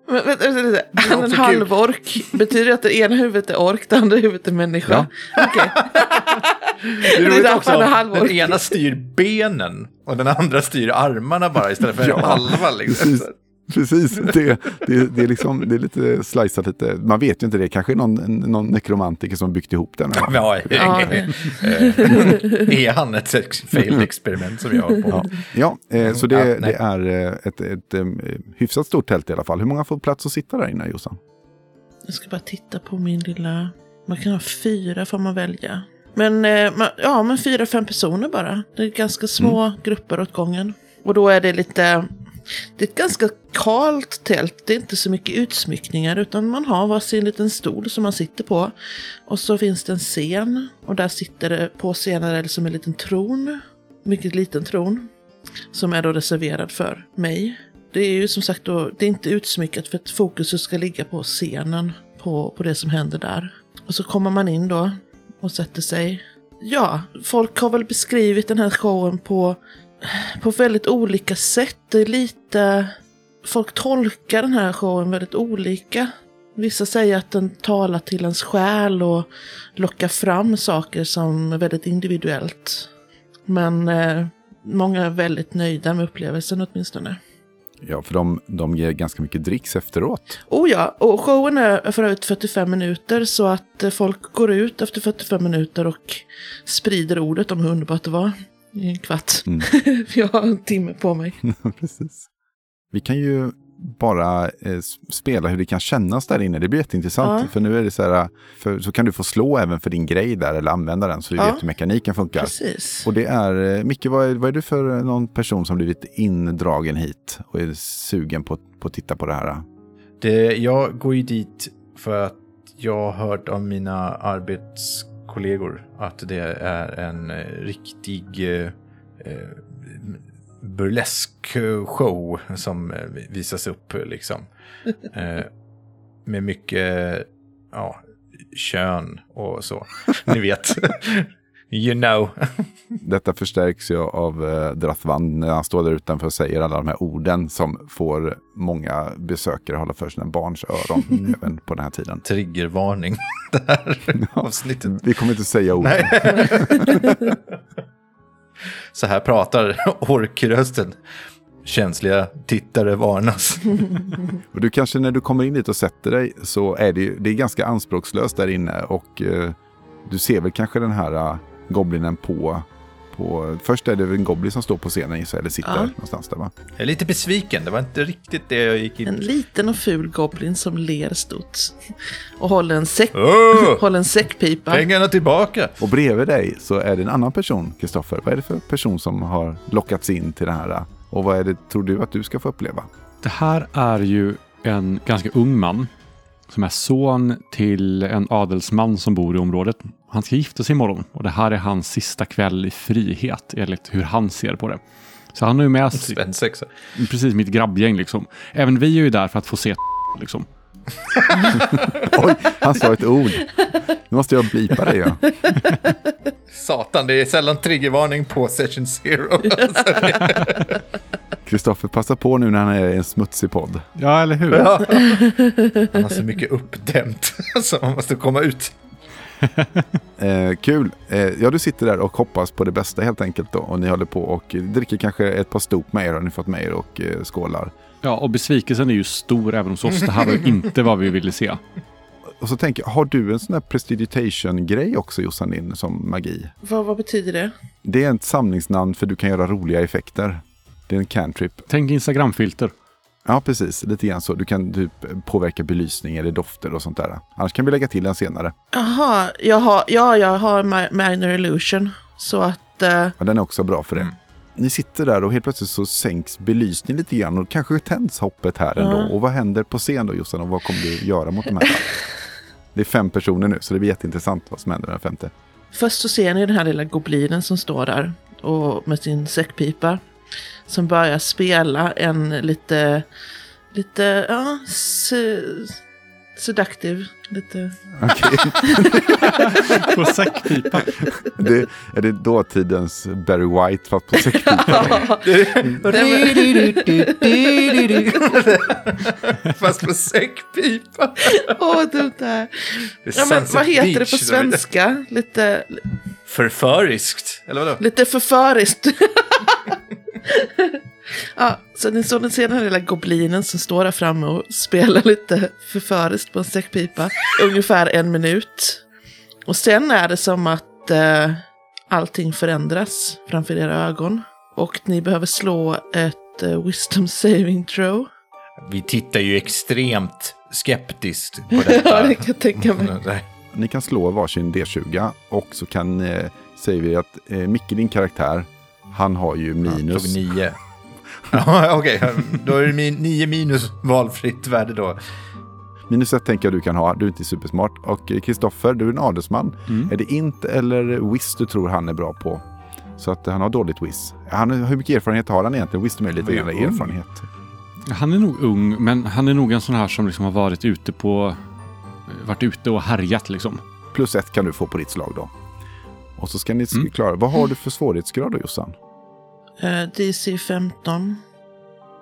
S4: Men, vänta, vänta, vänta. Är en
S2: också
S4: halvork. Betyder det att det ena huvudet är ork, det andra huvudet är människa?
S2: Det är
S4: Det är
S2: roligt
S4: därför
S2: också.
S4: han är
S2: Den ena styr benen och den andra styr armarna bara istället för
S3: Ja.
S2: halva. Liksom.
S3: Precis. Precis, det, det, det, är liksom, det är lite slicat lite. Man vet ju inte det. Kanske någon, någon nekromantiker som byggt ihop den. här.
S2: Ja,
S4: Ja,
S2: eh, är han ett failed experiment som jag har på?
S3: Ja, eh, så det,
S2: Ja,
S3: det är eh, ett, ett eh, hyfsat stort tält i alla fall. Hur många får plats att sitta där inne, Jossan?
S4: Jag ska bara titta på min lilla... Man kan ha fyra får man välja. Men, ja, men fyra, fem personer bara. Det är ganska små grupper åt gången. Och då är det lite... Det är ett ganska kalt tält. Det är inte så mycket utsmyckningar utan man har varsin liten stol som man sitter på. Och så finns det en scen. Och där sitter det på scenen eller som en liten tron. Mycket liten tron. Som är då reserverad för mig. Det är ju som sagt då, det är inte utsmyckat för att fokuset ska ligga på scenen. På, på det som händer där. Och så kommer man in då och sätter sig. Ja, folk har väl beskrivit den här showen på, på väldigt olika sätt. Det är lite... Folk tolkar den här showen väldigt olika. Vissa säger att den talar till ens själ och lockar fram saker som är väldigt individuellt. Men eh, många är väldigt nöjda med upplevelsen åtminstone.
S3: Ja, för de, de ger ganska mycket dricks efteråt.
S4: Oh ja, och showen är för övrigt 45 minuter så att eh, folk går ut efter 45 minuter och sprider ordet om hur underbart det var i en kvart.
S3: Mm.
S4: jag har en timme på mig.
S3: Precis. Vi kan ju bara eh, spela hur det kan kännas där inne. Det blir jätteintressant.
S4: Ja.
S3: För nu är det så här, för, så kan du få slå även för din grej där eller använda den så du
S4: Ja.
S3: vet hur mekaniken funkar.
S4: Precis.
S3: Och det är, eh, Micke, vad är, vad är du för eh, någon person som blivit indragen hit och är sugen på, på att titta på det här?
S2: Det, jag går ju dit för att jag har hört av mina arbetskollegor att det är en eh, riktig eh, eh, burlesk-show som eh, visas upp liksom. Eh, med mycket ja, kön och så. Ni vet. you know.
S3: Detta förstärks ju av eh, Drathvan när han står där utanför och säger alla de här orden som får många besökare hålla för sina barns öron även på den här tiden.
S2: Triggervarning. Det här avsnittet.
S3: Vi kommer inte säga orden.
S2: Nej. Så här pratar orkrösten. Känsliga tittare varnas.
S3: Och du kanske när du kommer in dit och sätter dig så är det, det är ganska anspråkslöst där inne och eh, du ser väl kanske den här uh, goblinen på, på... Först är det väl en goblin som står på scenen jag, eller sitter
S4: Ja.
S3: någonstans där va?
S2: Jag är lite besviken. Det var inte riktigt det jag gick
S4: En
S2: in
S4: liten och ful goblin som ler stort. Och håller en, säck,
S2: Åh!
S4: håller en säckpipa.
S2: Pengarna tillbaka!
S3: Och bredvid dig så är det en annan person, Kristoffer. Vad är det för person som har lockats in till det här? Och vad är det, tror du att du ska få uppleva?
S5: Det här är ju en ganska ung man som är son till en adelsman som bor i området. Han ska gifta sig imorgon och det här är hans sista kväll i frihet enligt hur han ser på det. Så han har ju med sig
S2: Svensexa.
S5: precis mitt grabbgäng liksom. Även vi är ju där för att få se liksom.
S3: Oj, han sa ett ord. Nu måste jag blipa det ja.
S2: Satan, det är sällan triggervarning på session zero.
S3: Kristoffer, passa på nu när han är i en smutsig podd.
S5: Ja, eller hur?
S2: Ja. Han har så mycket uppdämt så man måste komma ut.
S3: Eh, kul. Eh, ja, du sitter där och hoppas på det bästa helt enkelt då. Och ni håller på och dricker kanske ett par stop med er har ni fått med er och eh, skålar.
S5: Ja, och besvikelsen är ju stor även hos oss. Det här var ju inte vad vi ville se.
S3: Och så tänker jag, har du en sån här prestidigitation-grej också Jossan din som magi?
S4: Vad, vad betyder det?
S3: Det är ett samlingsnamn för du kan göra roliga effekter. Det är en cantrip.
S5: Tänk Instagramfilter.
S3: Ja, precis. Lite grann så. Du kan typ påverka belysning eller dofter och sånt där. Annars kan vi lägga till den senare.
S4: Jaha, jag har, ja, jag har mi- minor illusion. Så att... eh,
S3: Ja, den är också bra för det.
S2: Mm.
S3: Ni sitter där och helt plötsligt så sänks belysningen lite grann och kanske tänds hoppet här ändå.
S4: Ja.
S3: Och vad händer på scen då Jossan och vad kommer du göra mot de här? det är fem personer nu så det blir jätteintressant vad som händer med den femte.
S4: Först så ser ni den här lilla goblinen som står där och med sin säckpipa. Som börjar spela en lite, lite, ja, se, seductive, lite...
S3: Okej.
S5: På säckpipa.
S3: det, är det dåtidens Barry White fast på säckpipa?
S2: Fast på säckpipa.
S4: Åh, vad dumt det här. Ja, men vad heter det på svenska? Lite,
S2: Förföriskt. Eller vadå?
S4: lite förföriskt. ja, så ni såg den senare lilla goblinen som står där framme och spelar lite förföriskt på en säckpipa. Ungefär en minut. Och sen är det som att eh, allting förändras framför era ögon. Och ni behöver slå ett eh, wisdom saving throw.
S2: Vi tittar ju extremt skeptiskt på
S4: Ja,
S2: detta.
S4: det kan jag tänka mig.
S3: Ni kan slå varsin D20 och så kan, eh, säger vi att eh, Micke, din karaktär, han har ju
S2: Han
S3: minus.
S2: tog nio. Ja, Okej, då är det min, nio minus valfritt värde då.
S3: Minus ett tänker jag du kan ha, du är inte supersmart. Och Kristoffer, du är en adelsman.
S5: Mm.
S3: Är det inte eller Wiz du tror han är bra på? Så att han har dåligt Wiz. Han, hur mycket erfarenhet har han egentligen? Wisdom är lite
S2: Han
S3: grann erfarenhet.
S5: Han är nog ung, men han är nog en sån här som liksom har varit ute på... Varit ute och härjat liksom.
S3: Plus ett kan du få på ditt slag då. Och så ska ni
S5: Mm.
S3: klara. Vad har du för svårighetsgrad då Jossan?
S4: Eh, DC 15.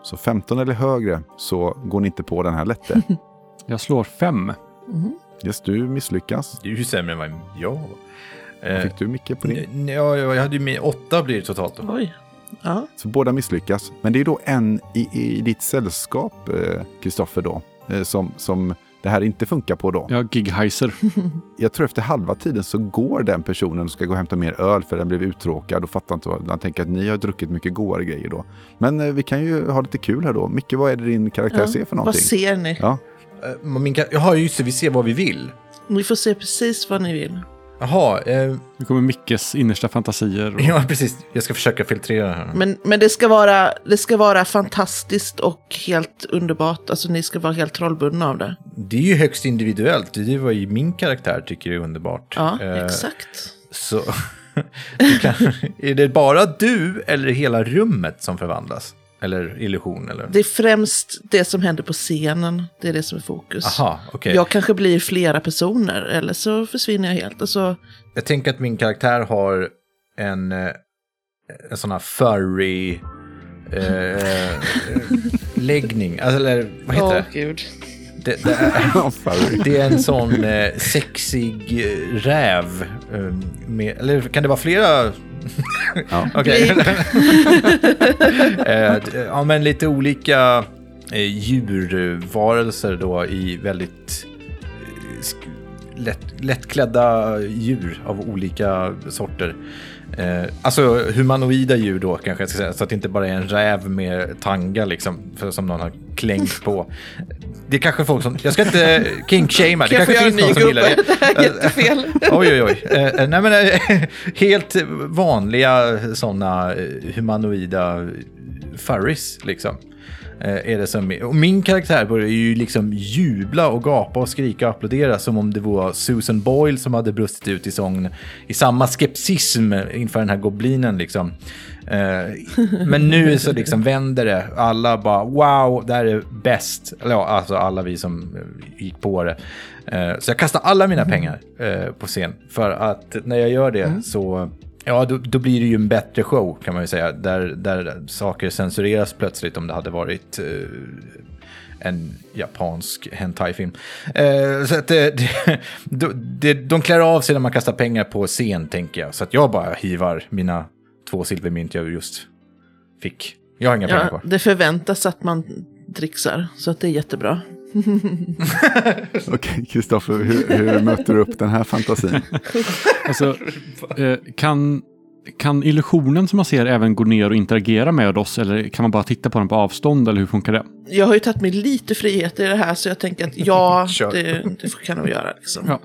S3: Så 15 eller högre så går ni inte på den här lätte.
S5: Jag slår fem.
S4: Mhm.
S3: Yes, du misslyckas.
S2: Det är ju sämre än vad jag var.
S3: Vad
S2: Eh,
S3: fick du Micke på din?
S2: ja, jag hade ju med åtta blir det totalt då.
S4: Oj. Ja.
S3: Så båda misslyckas. Men det är då en i, i ditt sällskap, eh, Kristoffer, då, eh, som, som det här inte funkar på då.
S5: Ja, Gigheiser.
S3: Jag tror efter halva tiden så går den personen och ska gå och hämta mer öl för den blev uttråkad och fattar inte vad. Han tänker att ni har druckit mycket godare grejer då. Men eh, vi kan ju ha lite kul här då. Micke, vad är det din karaktär ser för
S4: Vad
S3: någonting?
S4: ser ni?
S3: Ja,
S2: Eh, Min Jaha, just det, vi ser vad vi vill.
S4: Ni får se precis vad ni vill.
S2: Jaha, eh,
S5: Nu kommer Mickes innersta fantasier. Och...
S2: ja precis. Jag ska försöka filtrera det här.
S4: Men, men det, ska vara, det ska vara fantastiskt och helt underbart. Alltså ni ska vara helt trollbundna av det.
S2: Det är ju högst individuellt. Det är vad ju min karaktär tycker är underbart.
S4: Ja,
S2: Eh,
S4: exakt.
S2: Så kan, är det bara du eller hela rummet som förvandlas? Eller illusion? Eller?
S4: Det är främst det som händer på scenen. Det är det som är fokus.
S2: Aha, okej.
S4: Jag kanske blir flera personer eller så försvinner jag helt. Alltså,
S2: Jag tänker att min karaktär har en, eh, en sån här furry eh, läggning. Alltså, eller vad heter det?
S4: gud.
S2: Det, det, är, det är en sån eh, sexig eh, räv. Eh, med, eller kan det vara flera?
S3: Ja.
S2: Okej. Eh, ja, men lite olika eh, djurvarelser då i väldigt eh, lätt, lättklädda djur av olika sorter. Eh, alltså humanoida djur då kanske jag ska säga, så att det inte bara är en räv med tanga liksom, som någon har klängt på. Det är kanske folk som, jag ska inte kinkshamea, det kanske finns någon som gillar det.
S4: Är jättefel.
S2: Oj, oj, oj. Eh, eh, nej, men, eh, helt vanliga sådana humanoida furries, liksom. Eh, är det som, och min karaktär börjar ju liksom jubla och gapa och skrika och applådera som om det var Susan Boyle som hade brustit ut i sång i samma skepsism inför den här goblinen liksom. Eh, men nu så liksom vänder det. Alla bara wow, det här är bäst. Ja, alltså alla vi som eh, gick på det. Så jag kastar alla mina pengar på scen. För att när jag gör det så Ja, då, då blir det ju en bättre show kan man ju säga. Där, där saker censureras plötsligt om det hade varit eh, en japansk hentai-film. Eh, så att det, det, de, det, de klär av sig när man kastar pengar på scen, tänker jag. Så att jag bara hivar mina två silvermynt jag just fick. Jag har inga pengar
S4: Ja,
S2: kvar.
S4: det förväntas att man dricksar, så att det är jättebra.
S3: Okej, Kristoffer, hur, hur möter du upp den här fantasin?
S5: Alltså, eh, kan, kan illusionen som man ser även gå ner och interagera med oss? Eller kan man bara titta på den på avstånd? Eller hur funkar det?
S4: Jag har ju tagit mig lite frihet i det här, så jag tänker att ja, det, det kan de göra. Liksom.
S5: Ja.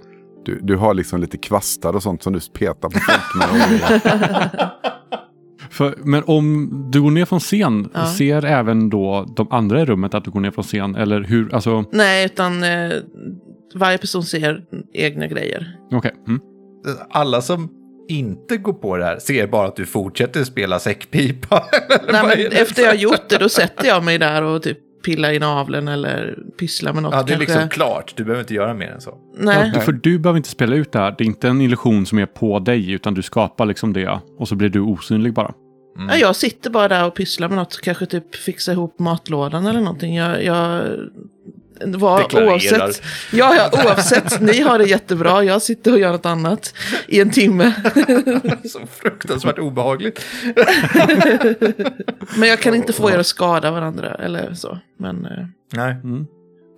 S3: Du, du har liksom lite kvastar och sånt som du petar på folk med.
S5: För, men om du går ner från scen,
S4: Ja.
S5: ser även då de andra i rummet att du går ner från scen? Eller hur? Alltså,
S4: Nej, utan eh, varje person ser egna grejer.
S5: okej. Mm.
S2: Alla som inte går på det här ser bara att du fortsätter spela säckpipa.
S4: Nej, men efter jag har gjort det, då sätter jag mig där och typ pillar i naveln eller pysslar med något.
S2: Ja, det är
S4: kanske.
S2: liksom klart. Du behöver inte göra mer än så.
S4: Nej,
S5: Ja, för du behöver inte spela ut det här. Det är inte en illusion som är på dig, utan du skapar liksom det. Och så blir du osynlig bara.
S4: Ja, jag sitter bara där och pysslar med något. Kanske typ fixa ihop matlådan eller någonting. Jag... jag var, oavsett, ja, ja, oavsett, ni har det jättebra, jag sitter och gör något annat i en timme.
S2: Så fruktansvärt obehagligt.
S4: Men jag kan inte få er att skada varandra eller så. Men eh,
S2: Nej.
S5: Mm.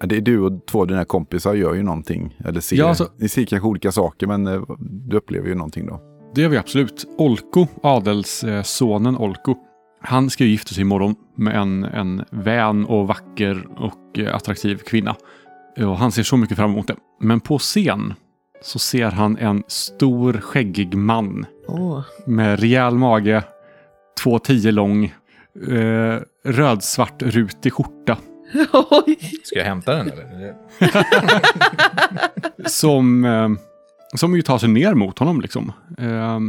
S3: Det är du och två av dina kompisar gör ju någonting. Eller ser,
S5: Ja, alltså-
S3: Ni ser kanske olika saker, men eh, du upplever ju någonting då.
S5: Det gör vi absolut. Olko, adelssonen Olko, han ska ju gifta sig imorgon med en, en vän och vacker och eh, attraktiv kvinna. Och han ser så mycket fram emot det. Men på scen så ser han en stor skäggig man
S4: åh.
S5: med rejäl mage, 2,10 lång, eh, rödsvart rutig skjorta.
S4: Oj.
S2: Ska jag hämta den eller?
S5: som, eh, som ju tar sig ner mot honom liksom. Eh,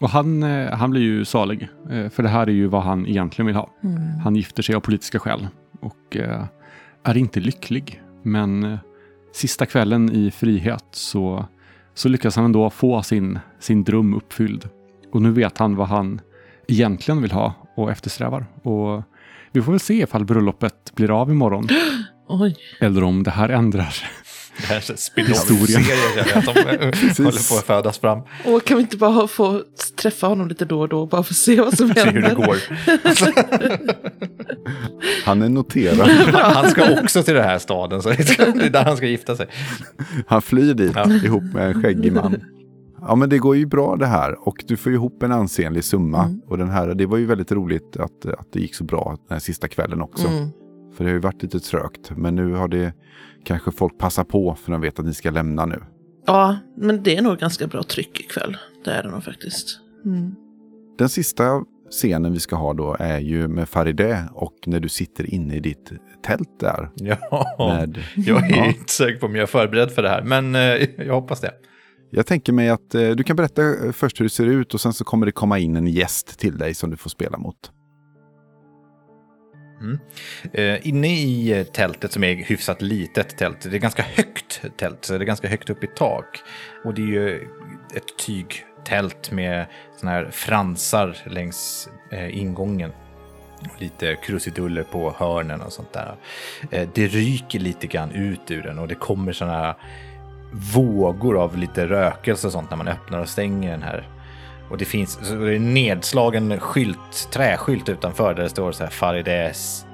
S5: och han, eh, han blir ju salig. Eh, för det här är ju vad han egentligen vill ha. Han gifter sig av politiska skäl. Och eh, är inte lycklig. Men eh, sista kvällen i frihet så, så lyckas han ändå få sin, sin dröm uppfylld. Och nu vet han vad han egentligen vill ha och eftersträvar. Och vi får väl se ifall bröllopet blir av imorgon.
S4: Oj.
S5: Eller om det här ändrar
S2: Det här är en spin-off-serie känner jag som eh, håller på att födas fram.
S4: Och kan vi inte bara få träffa honom lite då och då bara för att se vad som
S2: Se hur det
S4: händer?
S2: går.
S3: Han är noterad.
S2: Han ska också till den här staden, så det är där han ska gifta sig.
S3: Han flyr dit
S2: Ja.
S3: ihop med en skäggig man. Ja men det går ju bra det här och du får ju ihop en ansenlig summa.
S4: Mm.
S3: Och den här, det var ju väldigt roligt att, att det gick så bra den här sista kvällen också.
S4: Mm.
S3: För det har ju varit lite trögt. Men nu har det kanske folk passat på för de vet att ni ska lämna nu.
S4: Ja, men det är nog ganska bra tryck ikväll. Det är det nog faktiskt. Mm.
S3: Den sista scenen vi ska ha då är ju med Farideh och när du sitter inne i ditt tält där.
S2: Ja,
S3: Med,
S2: jag är
S3: Ja.
S2: inte säker på om jag är förberedd för det här, men eh, jag hoppas det.
S3: Jag tänker mig att eh, du kan berätta eh, först hur det ser ut och sen så kommer det komma in en gäst till dig som du får spela mot. Mm.
S2: Eh, inne i eh, tältet som är hyfsat litet tält, det är ganska högt tält, så det är ganska högt upp i tak. Och det är ju ett tygtält med såna här fransar längs eh, ingången. Lite krusiduller på hörnen och sånt där. Eh, det ryker lite grann ut ur den och det kommer såna här vågor av lite rökelse och sånt när man öppnar och stänger den här. Och det finns så det är en nedslagen skylt, träskylt utanför där det står så här Farides.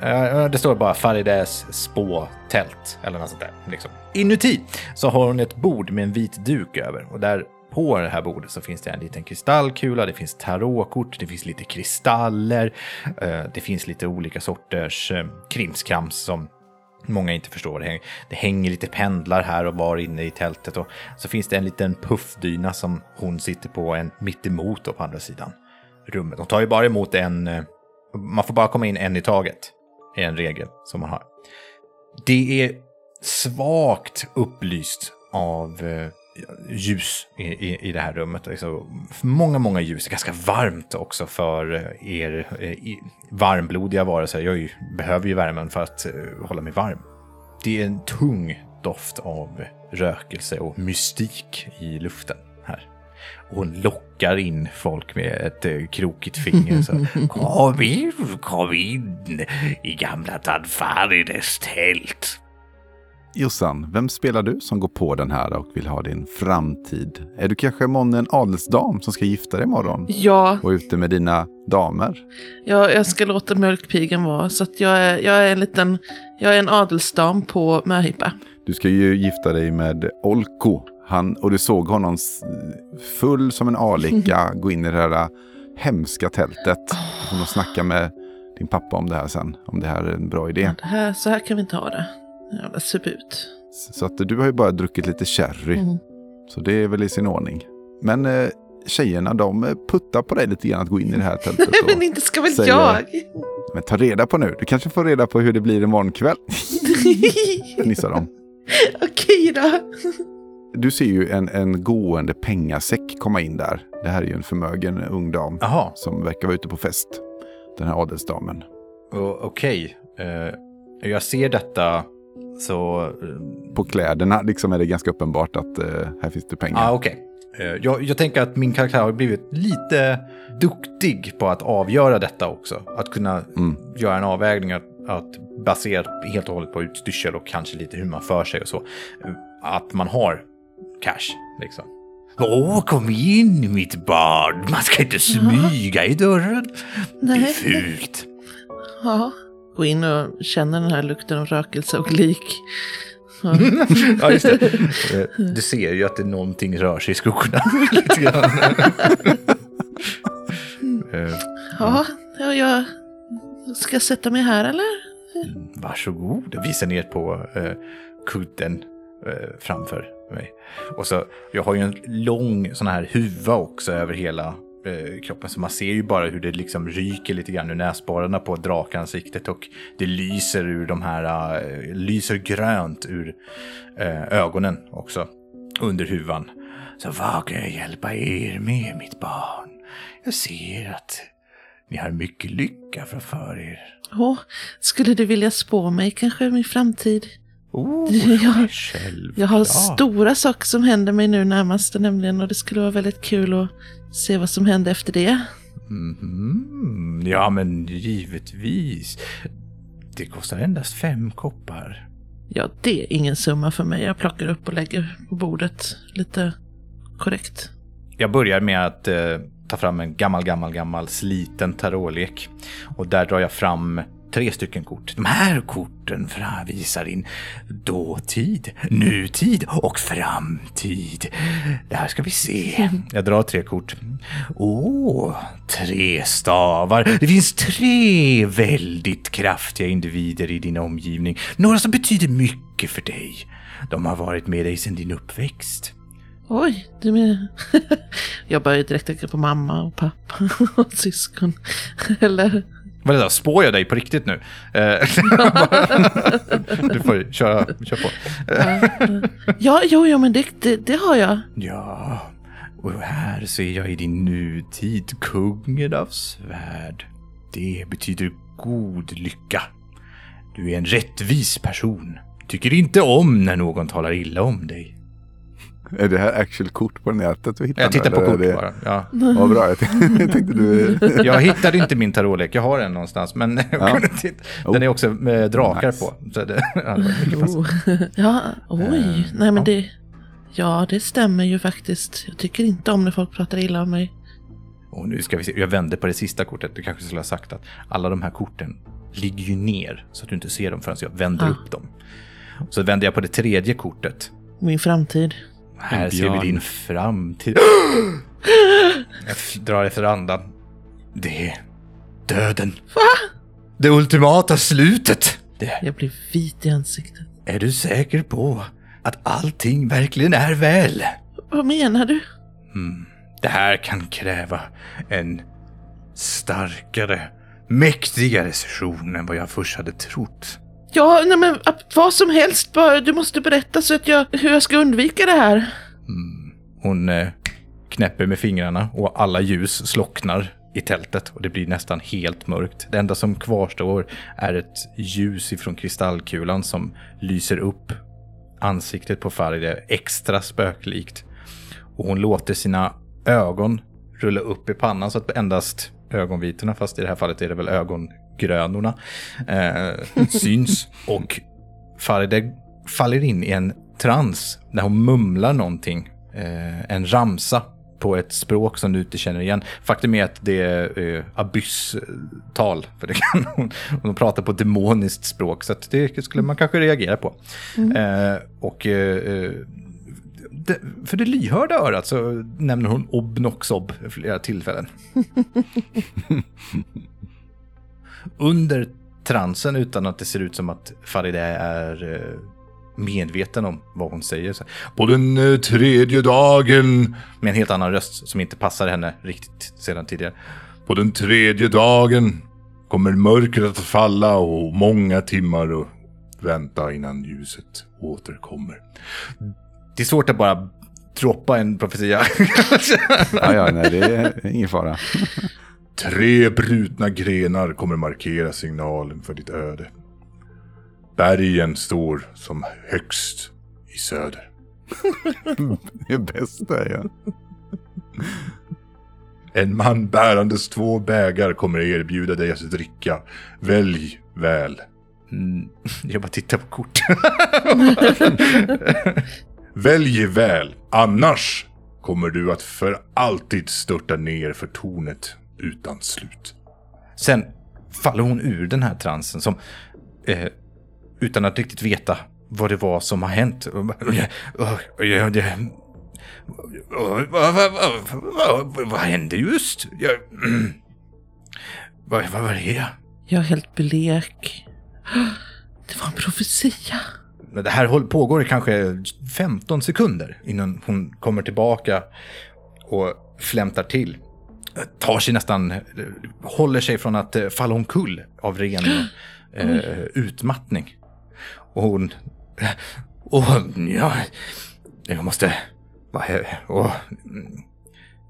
S2: Eh, eh, det står bara Farides spåtält eller något sånt där. Liksom. Inuti så har hon ett bord med en vit duk över och där på det här bordet så finns det en liten kristallkula, det finns tarotkort, det finns lite kristaller, eh, det finns lite olika sorters krimskrams som många inte förstår. Det hänger, det hänger lite pendlar här och var inne i tältet och så finns det en liten puffdyna som hon sitter på en mittemot och på andra sidan rummet. De tar ju bara emot en, eh, man får bara komma in en i taget. är en regel som man har. Det är svagt upplyst av eh, ljus i, i, i det här rummet. Alltså, många, många ljus. Ganska varmt också för eh, er eh, i- varmblodiga varelser. Jag ju, behöver ju värmen för att uh, hålla mig varm. Det är en tung doft av rökelse och mystik i luften här. Och hon lockar in folk med ett eh, krokigt finger. Så, kom in, kom in i gamla Tanfarides tält.
S3: Jossan, vem spelar du som går på den här och vill ha din framtid? Är du kanske månne en adelsdam som ska gifta dig imorgon?
S4: Ja,
S3: Och ute med dina damer?
S4: jag, jag ska låta mjölkpigan vara. Så att jag, är, jag är en liten, jag är en adelsdam på möhippa.
S3: Du ska ju gifta dig med Olko. Han, och du såg honom full som en alika gå in i det här hemska tältet. Du får nog snacka med din pappa om det här sen. Om det här är en bra idé.
S4: Ja, här, så här kan vi inte ha det. Jävla suput.
S3: Så att du har ju bara druckit lite sherry.
S4: Mm.
S3: Så det är väl i sin ordning. Men eh, tjejerna de eh, puttar på dig lite grann att gå in i det här tältet.
S4: Men
S3: Och,
S4: inte ska väl
S3: säger-
S4: jag?
S3: men ta reda på nu. Du kanske får reda på hur det blir imorgon kväll. Fnissar de.
S4: Okej då.
S3: Du ser ju en, en gående pengasäck komma in där. Det här är ju en förmögen ung dam
S2: Jaha,
S3: som verkar vara ute på fest. Den här adelsdamen.
S2: okej. Eh, jag ser detta så... eh,
S3: På kläderna liksom är det ganska uppenbart att eh, här finns det pengar.
S2: ah, okej. Eh, jag, jag tänker att min karaktär har blivit lite duktig på att avgöra detta också. Att kunna
S3: Mm.
S2: göra en avvägning att, att baserat helt och hållet på utstyrsel och kanske lite hur man för sig och så. eh, Att man har cash, liksom. Åh, kom in mitt barn. Man ska inte smyga i dörren. Det är
S4: Nej.
S2: fult.
S4: Ja. Gå in och känna den här lukten av rökelse och lik. Ja.
S2: just det. Du ser ju att det någonting rör sig i skuggorna. lite grann. Eh,
S4: Ja, ja, jag ska sätta mig här eller?
S2: Varsågod. Visar ner på eh, kudden eh, framför mig. Och så, jag har ju en lång sån här huva också över hela kroppen. Så man ser ju bara hur det liksom ryker lite grann ur näsborrarna på drakansiktet. Och det lyser ur de här, eh, lyser grönt ur eh, ögonen också. Under huvan. Så vad kan jag hjälpa er med mitt barn? Jag ser att ni har mycket lycka framför er.
S4: Åh, skulle du vilja spå mig kanske min framtid?
S2: Oh,
S4: Ja,
S2: själv.
S4: Jag har stora saker som händer mig nu närmast nämligen och det skulle vara väldigt kul att se vad som händer efter det.
S2: Mhm. Ja, men givetvis. Det kostar endast fem koppar.
S4: Ja, det är ingen summa för mig. Jag plockar upp och lägger på bordet lite korrekt.
S2: Jag börjar med att eh, ta fram en gammal, gammal, gammal sliten tarotlek. Och där drar jag fram tre stycken kort. De här korten visar in dåtid, nutid och framtid. Det här ska vi se. Jag drar tre kort. Åh, tre stavar. Det finns tre väldigt kraftiga individer i din omgivning. Några som betyder mycket för dig. De har varit med dig sedan din uppväxt.
S4: Oj, du menar... jag börjar direkt tänka på mamma och pappa och syskon. Eller...
S2: Vad är det där? Spår jag dig på riktigt nu? Eh, du får köra, kör på.
S4: Ja, jo, jo, men det, det, det har jag.
S2: Ja, och här ser jag i din nutid kungen av svärd. Det betyder god lycka. Du är en rättvis person. Tycker inte om när någon talar illa om dig.
S3: Är det här actual kort på nätet du hittar?
S2: Jag tittar
S3: nu,
S2: på kort
S3: det...
S2: bara. Ja.
S3: Vad bra, jag tänkte, du...
S2: Jag hittade inte min tarotlek, jag har den någonstans. Men jag
S3: Ja.
S2: kunde titta. den är också med drakar
S3: Nice.
S2: på. Så det hade varit.
S4: Oh. Ja, oj.
S2: Eh,
S4: Nej, men
S2: ja.
S4: det... Ja, det stämmer ju faktiskt. Jag tycker inte om när folk pratar illa om mig.
S2: Och nu ska vi se, jag vände på det sista kortet. Du kanske skulle ha sagt att alla de här korten ligger ju ner så att du inte ser dem förrän jag vänder
S4: Ah.
S2: upp dem. Så vände jag på det tredje kortet.
S4: Min framtid.
S2: Här ser vi din framtid. Jag drar efter andan. Det är döden. Va? Det ultimata slutet. Det,
S4: Jag blir vit i ansiktet.
S2: är du säker på att allting verkligen är väl?
S4: Vad menar du?
S2: Mm. Det här kan kräva en starkare, mäktigare session än vad jag först hade trott.
S4: Ja, nej men vad som helst. Bara, du måste berätta så att jag, hur jag ska undvika det här.
S2: Mm. Hon eh, knäpper med fingrarna och alla ljus slocknar i tältet och det blir nästan helt mörkt. Det enda som kvarstår är ett ljus ifrån kristallkulan som lyser upp ansiktet på Faride extra spöklikt. Och hon låter sina ögon rulla upp i pannan så att endast ögonvitorna, fast i det här fallet är det väl ögon ögongrönorna, eh, syns. Och Faride faller in i en trans när hon mumlar någonting, eh, en ramsa på ett språk som du inte känner igen. Faktum är att det är eh, abyss-tal, för det kan hon, hon pratar på demoniskt språk, så att det skulle man kanske reagera på. Eh, och eh, eh, det, för det lyhörda örat så nämner hon Obnoxob flera tillfällen. Under transen, utan att det ser ut som att Faride är eh, medveten om vad hon säger. På den eh, tredje dagen, med en helt annan röst som inte passar henne riktigt sedan tidigare. På den tredje dagen kommer mörkret att falla och många timmar att vänta innan ljuset återkommer. Det är svårt att bara droppa en profetia.
S3: Ja, ja, nej, det är ingen fara.
S1: Tre brutna grenar kommer markera signalen för ditt öde. Bergen står som högst i söder.
S3: Det är bästa, ja.
S1: En man bärandes två bägar kommer erbjuda dig att dricka. Välj väl. Mm, jag bara tittar på kort. Välj väl, annars kommer du att för alltid störta ner för tornet utan slut. Sen faller hon ur den här transen som, eh, utan att riktigt veta vad det var som har hänt. Vad, vad, vad, vad, vad hände just? Vad, vad var det?
S4: Jag är helt blek. Det var en profetia.
S2: Det här pågår i kanske 15 sekunder innan hon kommer tillbaka och flämtar till. Tar sig nästan, håller sig från att eh, falla omkull av ren eh, utmattning. Och hon, åh, ja, jag måste, vad, åh, mm,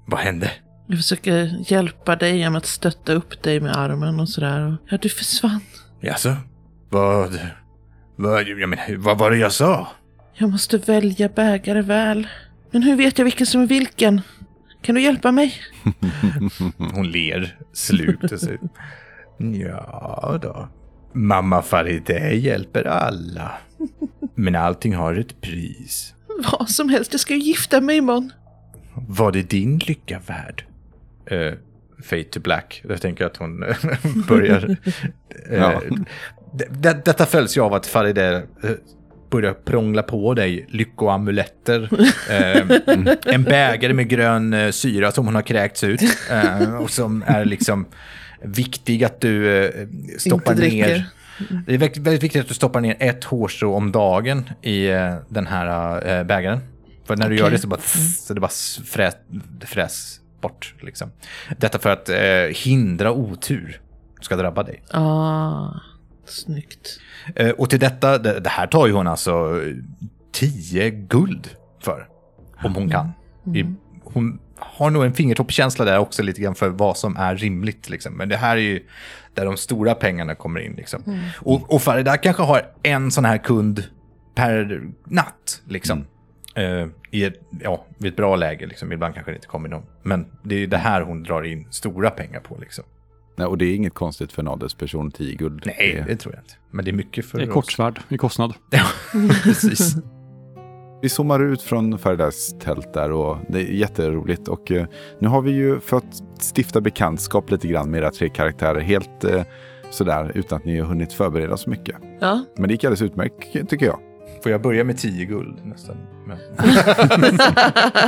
S2: vad hände?
S4: Jag försöker hjälpa dig genom att stötta upp dig med armen och sådär. Och- Ja, du försvann.
S2: Jaså? Vad, vad, jag menar, vad var det jag sa?
S4: Jag måste välja bägare väl. Men hur vet jag vilken som är vilken? Kan du hjälpa mig?
S2: Hon ler slukt och säger Ja då. Mamma Farideh hjälper alla. Men allting har ett pris.
S4: Vad som helst, jag ska ju gifta mig imorgon.
S2: Var det din lycka värd? Uh, fade to black. Jag tänker att hon börjar... Uh,
S3: Ja.
S2: det, detta följs ju av att Farideh uh, börjar prångla på dig lyckoamuletter. Uh, en bägare med grön uh, syra som hon har kräkts ut. Uh, och som är liksom viktig att du uh, stoppar ner. Det är väldigt, viktigt att du stoppar ner ett hårstrå om dagen i uh, den här uh, bägaren. För när du
S4: Okej.
S2: gör det så, bara, så det bara fräs, fräs bort. Liksom. Detta för att eh, hindra otur ska drabba dig.
S4: Ah, snyggt.
S2: Eh, och till detta, det, här tar ju hon alltså 10 guld för. Om hon kan. I, hon har nog en fingertoppkänsla där också lite grann för vad som är rimligt. Liksom. Men det här är ju där de stora pengarna kommer in. Liksom. Och, och Farida kanske har en sån här kund per natt. Liksom. Eh, i ett, ja, vid ett bra läge. Liksom. Ibland kanske det inte kommer någon. Men det är det här hon drar in stora pengar på. Liksom.
S3: Nej, och det är inget konstigt för en adelsperson, 10 guld.
S2: Nej,
S3: Det-
S2: det tror jag inte. Men det är mycket för
S5: Det är kortsvärd i kostnad.
S2: Ja, precis.
S3: Vi zoomar ut från Faridas tält där och det är jätteroligt. Och eh, nu har vi ju fått stifta bekantskap lite grann med era tre karaktärer. Helt eh, sådär utan att ni har hunnit förbereda så mycket.
S4: Ja,
S3: Men det gick alldeles utmärkt tycker jag.
S2: Får jag börja med 10 guld nästan? Men...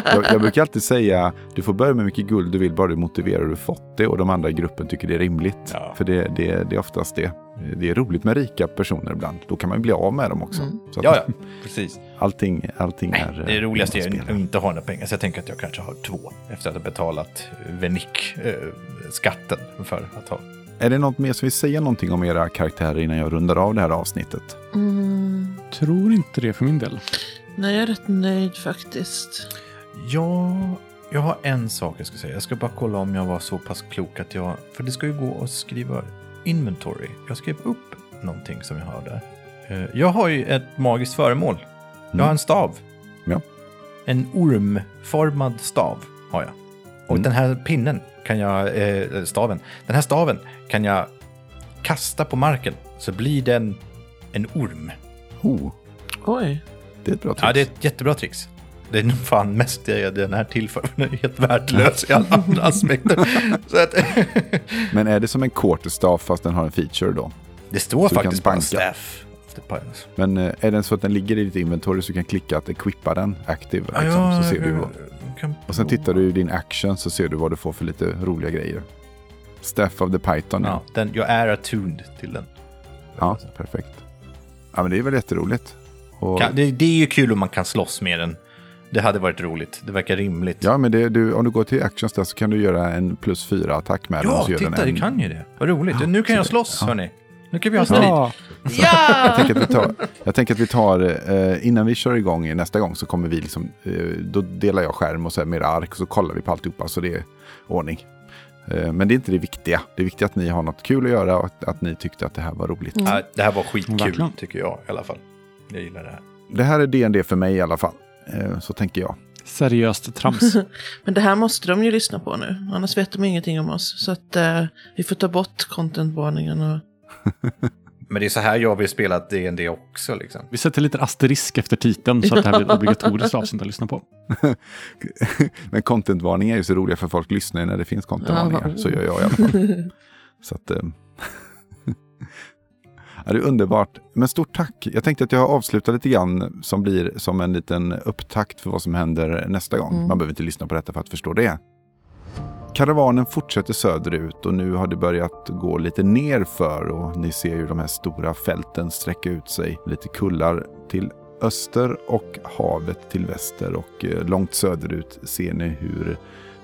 S3: jag. Jag brukar alltid säga du får börja med mycket guld du vill bara du motiverar hur du fått det och de andra i gruppen tycker det är rimligt.
S2: Ja.
S3: För det, det, det är oftast det. Det är roligt med rika personer ibland. Då kan man bli av med dem också.
S4: Mm.
S3: Så att
S2: Ja, ja, precis.
S3: Allting, allting
S2: Nej,
S3: är...
S2: det
S3: eh,
S2: roligaste är att inte ha några pengar, så jag tänker att jag kanske har två efter att ha betalat Venik-skatten för att ha.
S3: Är det något mer som vill säga någonting om era karaktärer innan jag rundar av det här avsnittet?
S4: mm,
S5: Tror inte det för min del.
S4: Nej, jag är rätt nöjd faktiskt.
S2: Ja, jag har en sak jag ska säga. Jag ska bara kolla om jag var så pass klok att jag... För det ska ju gå att skriva inventory. Jag skrev upp någonting som jag har där. Eh, Jag har ju ett magiskt föremål. Jag har en stav.
S3: Ja.
S2: En ormformad stav har jag. Och
S3: Mm.
S2: den här pinnen kan jag, eh, staven, den här staven kan jag kasta på marken så blir den en orm.
S3: Oh,
S4: Oj.
S3: Det är ett bra tricks.
S2: Ja, det är ett jättebra trix. Det är nog fan mest det den här till för. Den är helt värdelös i alla andra aspekter.
S3: Men är det som en quarterstaff fast den har en feature då?
S2: det står
S3: Så
S2: faktiskt bara staff.
S3: Men eh, är den så att den ligger i ditt inventory så du kan klicka att equippa den active. Liksom, så ser du vad. Och sen tittar du i din action så ser du vad du får för lite roliga grejer. Staff of the Python.
S2: Ja,
S3: Ja,
S2: den, jag är attuned till den.
S3: ja perfekt. Ja, men det är väl jätteroligt. Och,
S2: det, det är ju kul om man kan slåss med den. Det hade varit roligt. Det verkar rimligt.
S3: ja, men det, du, om du går till actions där så kan du göra en plus fyra attack med den.
S2: ja
S3: den
S2: titta,
S3: en,
S2: det kan ju det. Vad roligt.
S3: Ja,
S2: nu kan jag slåss,
S3: ja.
S2: hörni. Nu kan vi ha strid.
S5: Ja,
S4: Ja!
S3: Jag tänker att vi tar, jag tänker att vi tar eh, innan vi kör igång nästa gång så kommer vi liksom, eh, då delar jag skärm och så här med ark och så kollar vi på alltihopa så det är ordning. Eh, men det är inte det viktiga. Det är viktigt att ni har något kul att göra och att, att ni tyckte att det här var roligt.
S2: Ja, det här var skitkul,
S5: Verkligen.
S2: tycker jag i alla fall. Jag gillar det här.
S3: Det här är DND för mig i alla fall. Eh, så tänker jag.
S5: seriöst trams.
S4: Men det här måste de ju lyssna på nu. Annars vet de ingenting om oss. Så att eh, vi får ta bort contentvarningen och...
S2: Men det är så här jag vill spela D&D också liksom.
S5: Vi sätter lite asterisk efter titeln så att det här blir obligatoriskt avsnitt att lyssna på.
S3: Men contentvarningar är ju så roliga för folk lyssnar ju när det finns contentvarningar. Så gör jag i alla fall. Så att, eh, ja, det är underbart. Men stort tack. Jag tänkte att jag avslutar lite grann som blir som en liten upptakt för vad som händer nästa gång.
S4: Mm.
S3: Man behöver inte lyssna på detta för att förstå det. Karavanen fortsätter söderut och nu har det börjat gå lite nerför och ni ser ju de här stora fälten sträcka ut sig. Lite kullar till öster och havet till väster och eh, långt söderut ser ni hur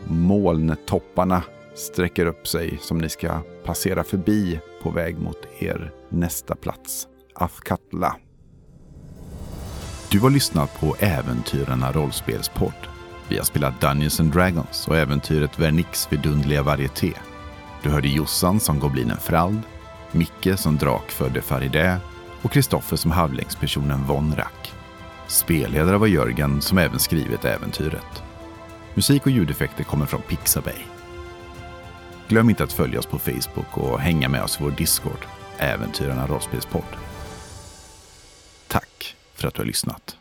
S3: molntopparna sträcker upp sig som ni ska passera förbi på väg mot er nästa plats, Afkatla. Du har lyssnat på Äventyrarna rollspelspodd. Vi har spelat Dungeons and Dragons och äventyret Vernix vidundliga varieté. Du hörde Jossan som goblinen Frald, Micke som drakfödde Faridä och Kristoffer som halvlängdspersonen Vonrak. Spelledare var Jörgen som även skrivit äventyret. Musik och ljudeffekter kommer från Pixabay. Glöm inte att följa oss på Facebook och hänga med oss i vår Discord. Äventyrarna rollspelspodd. Tack för att du har lyssnat.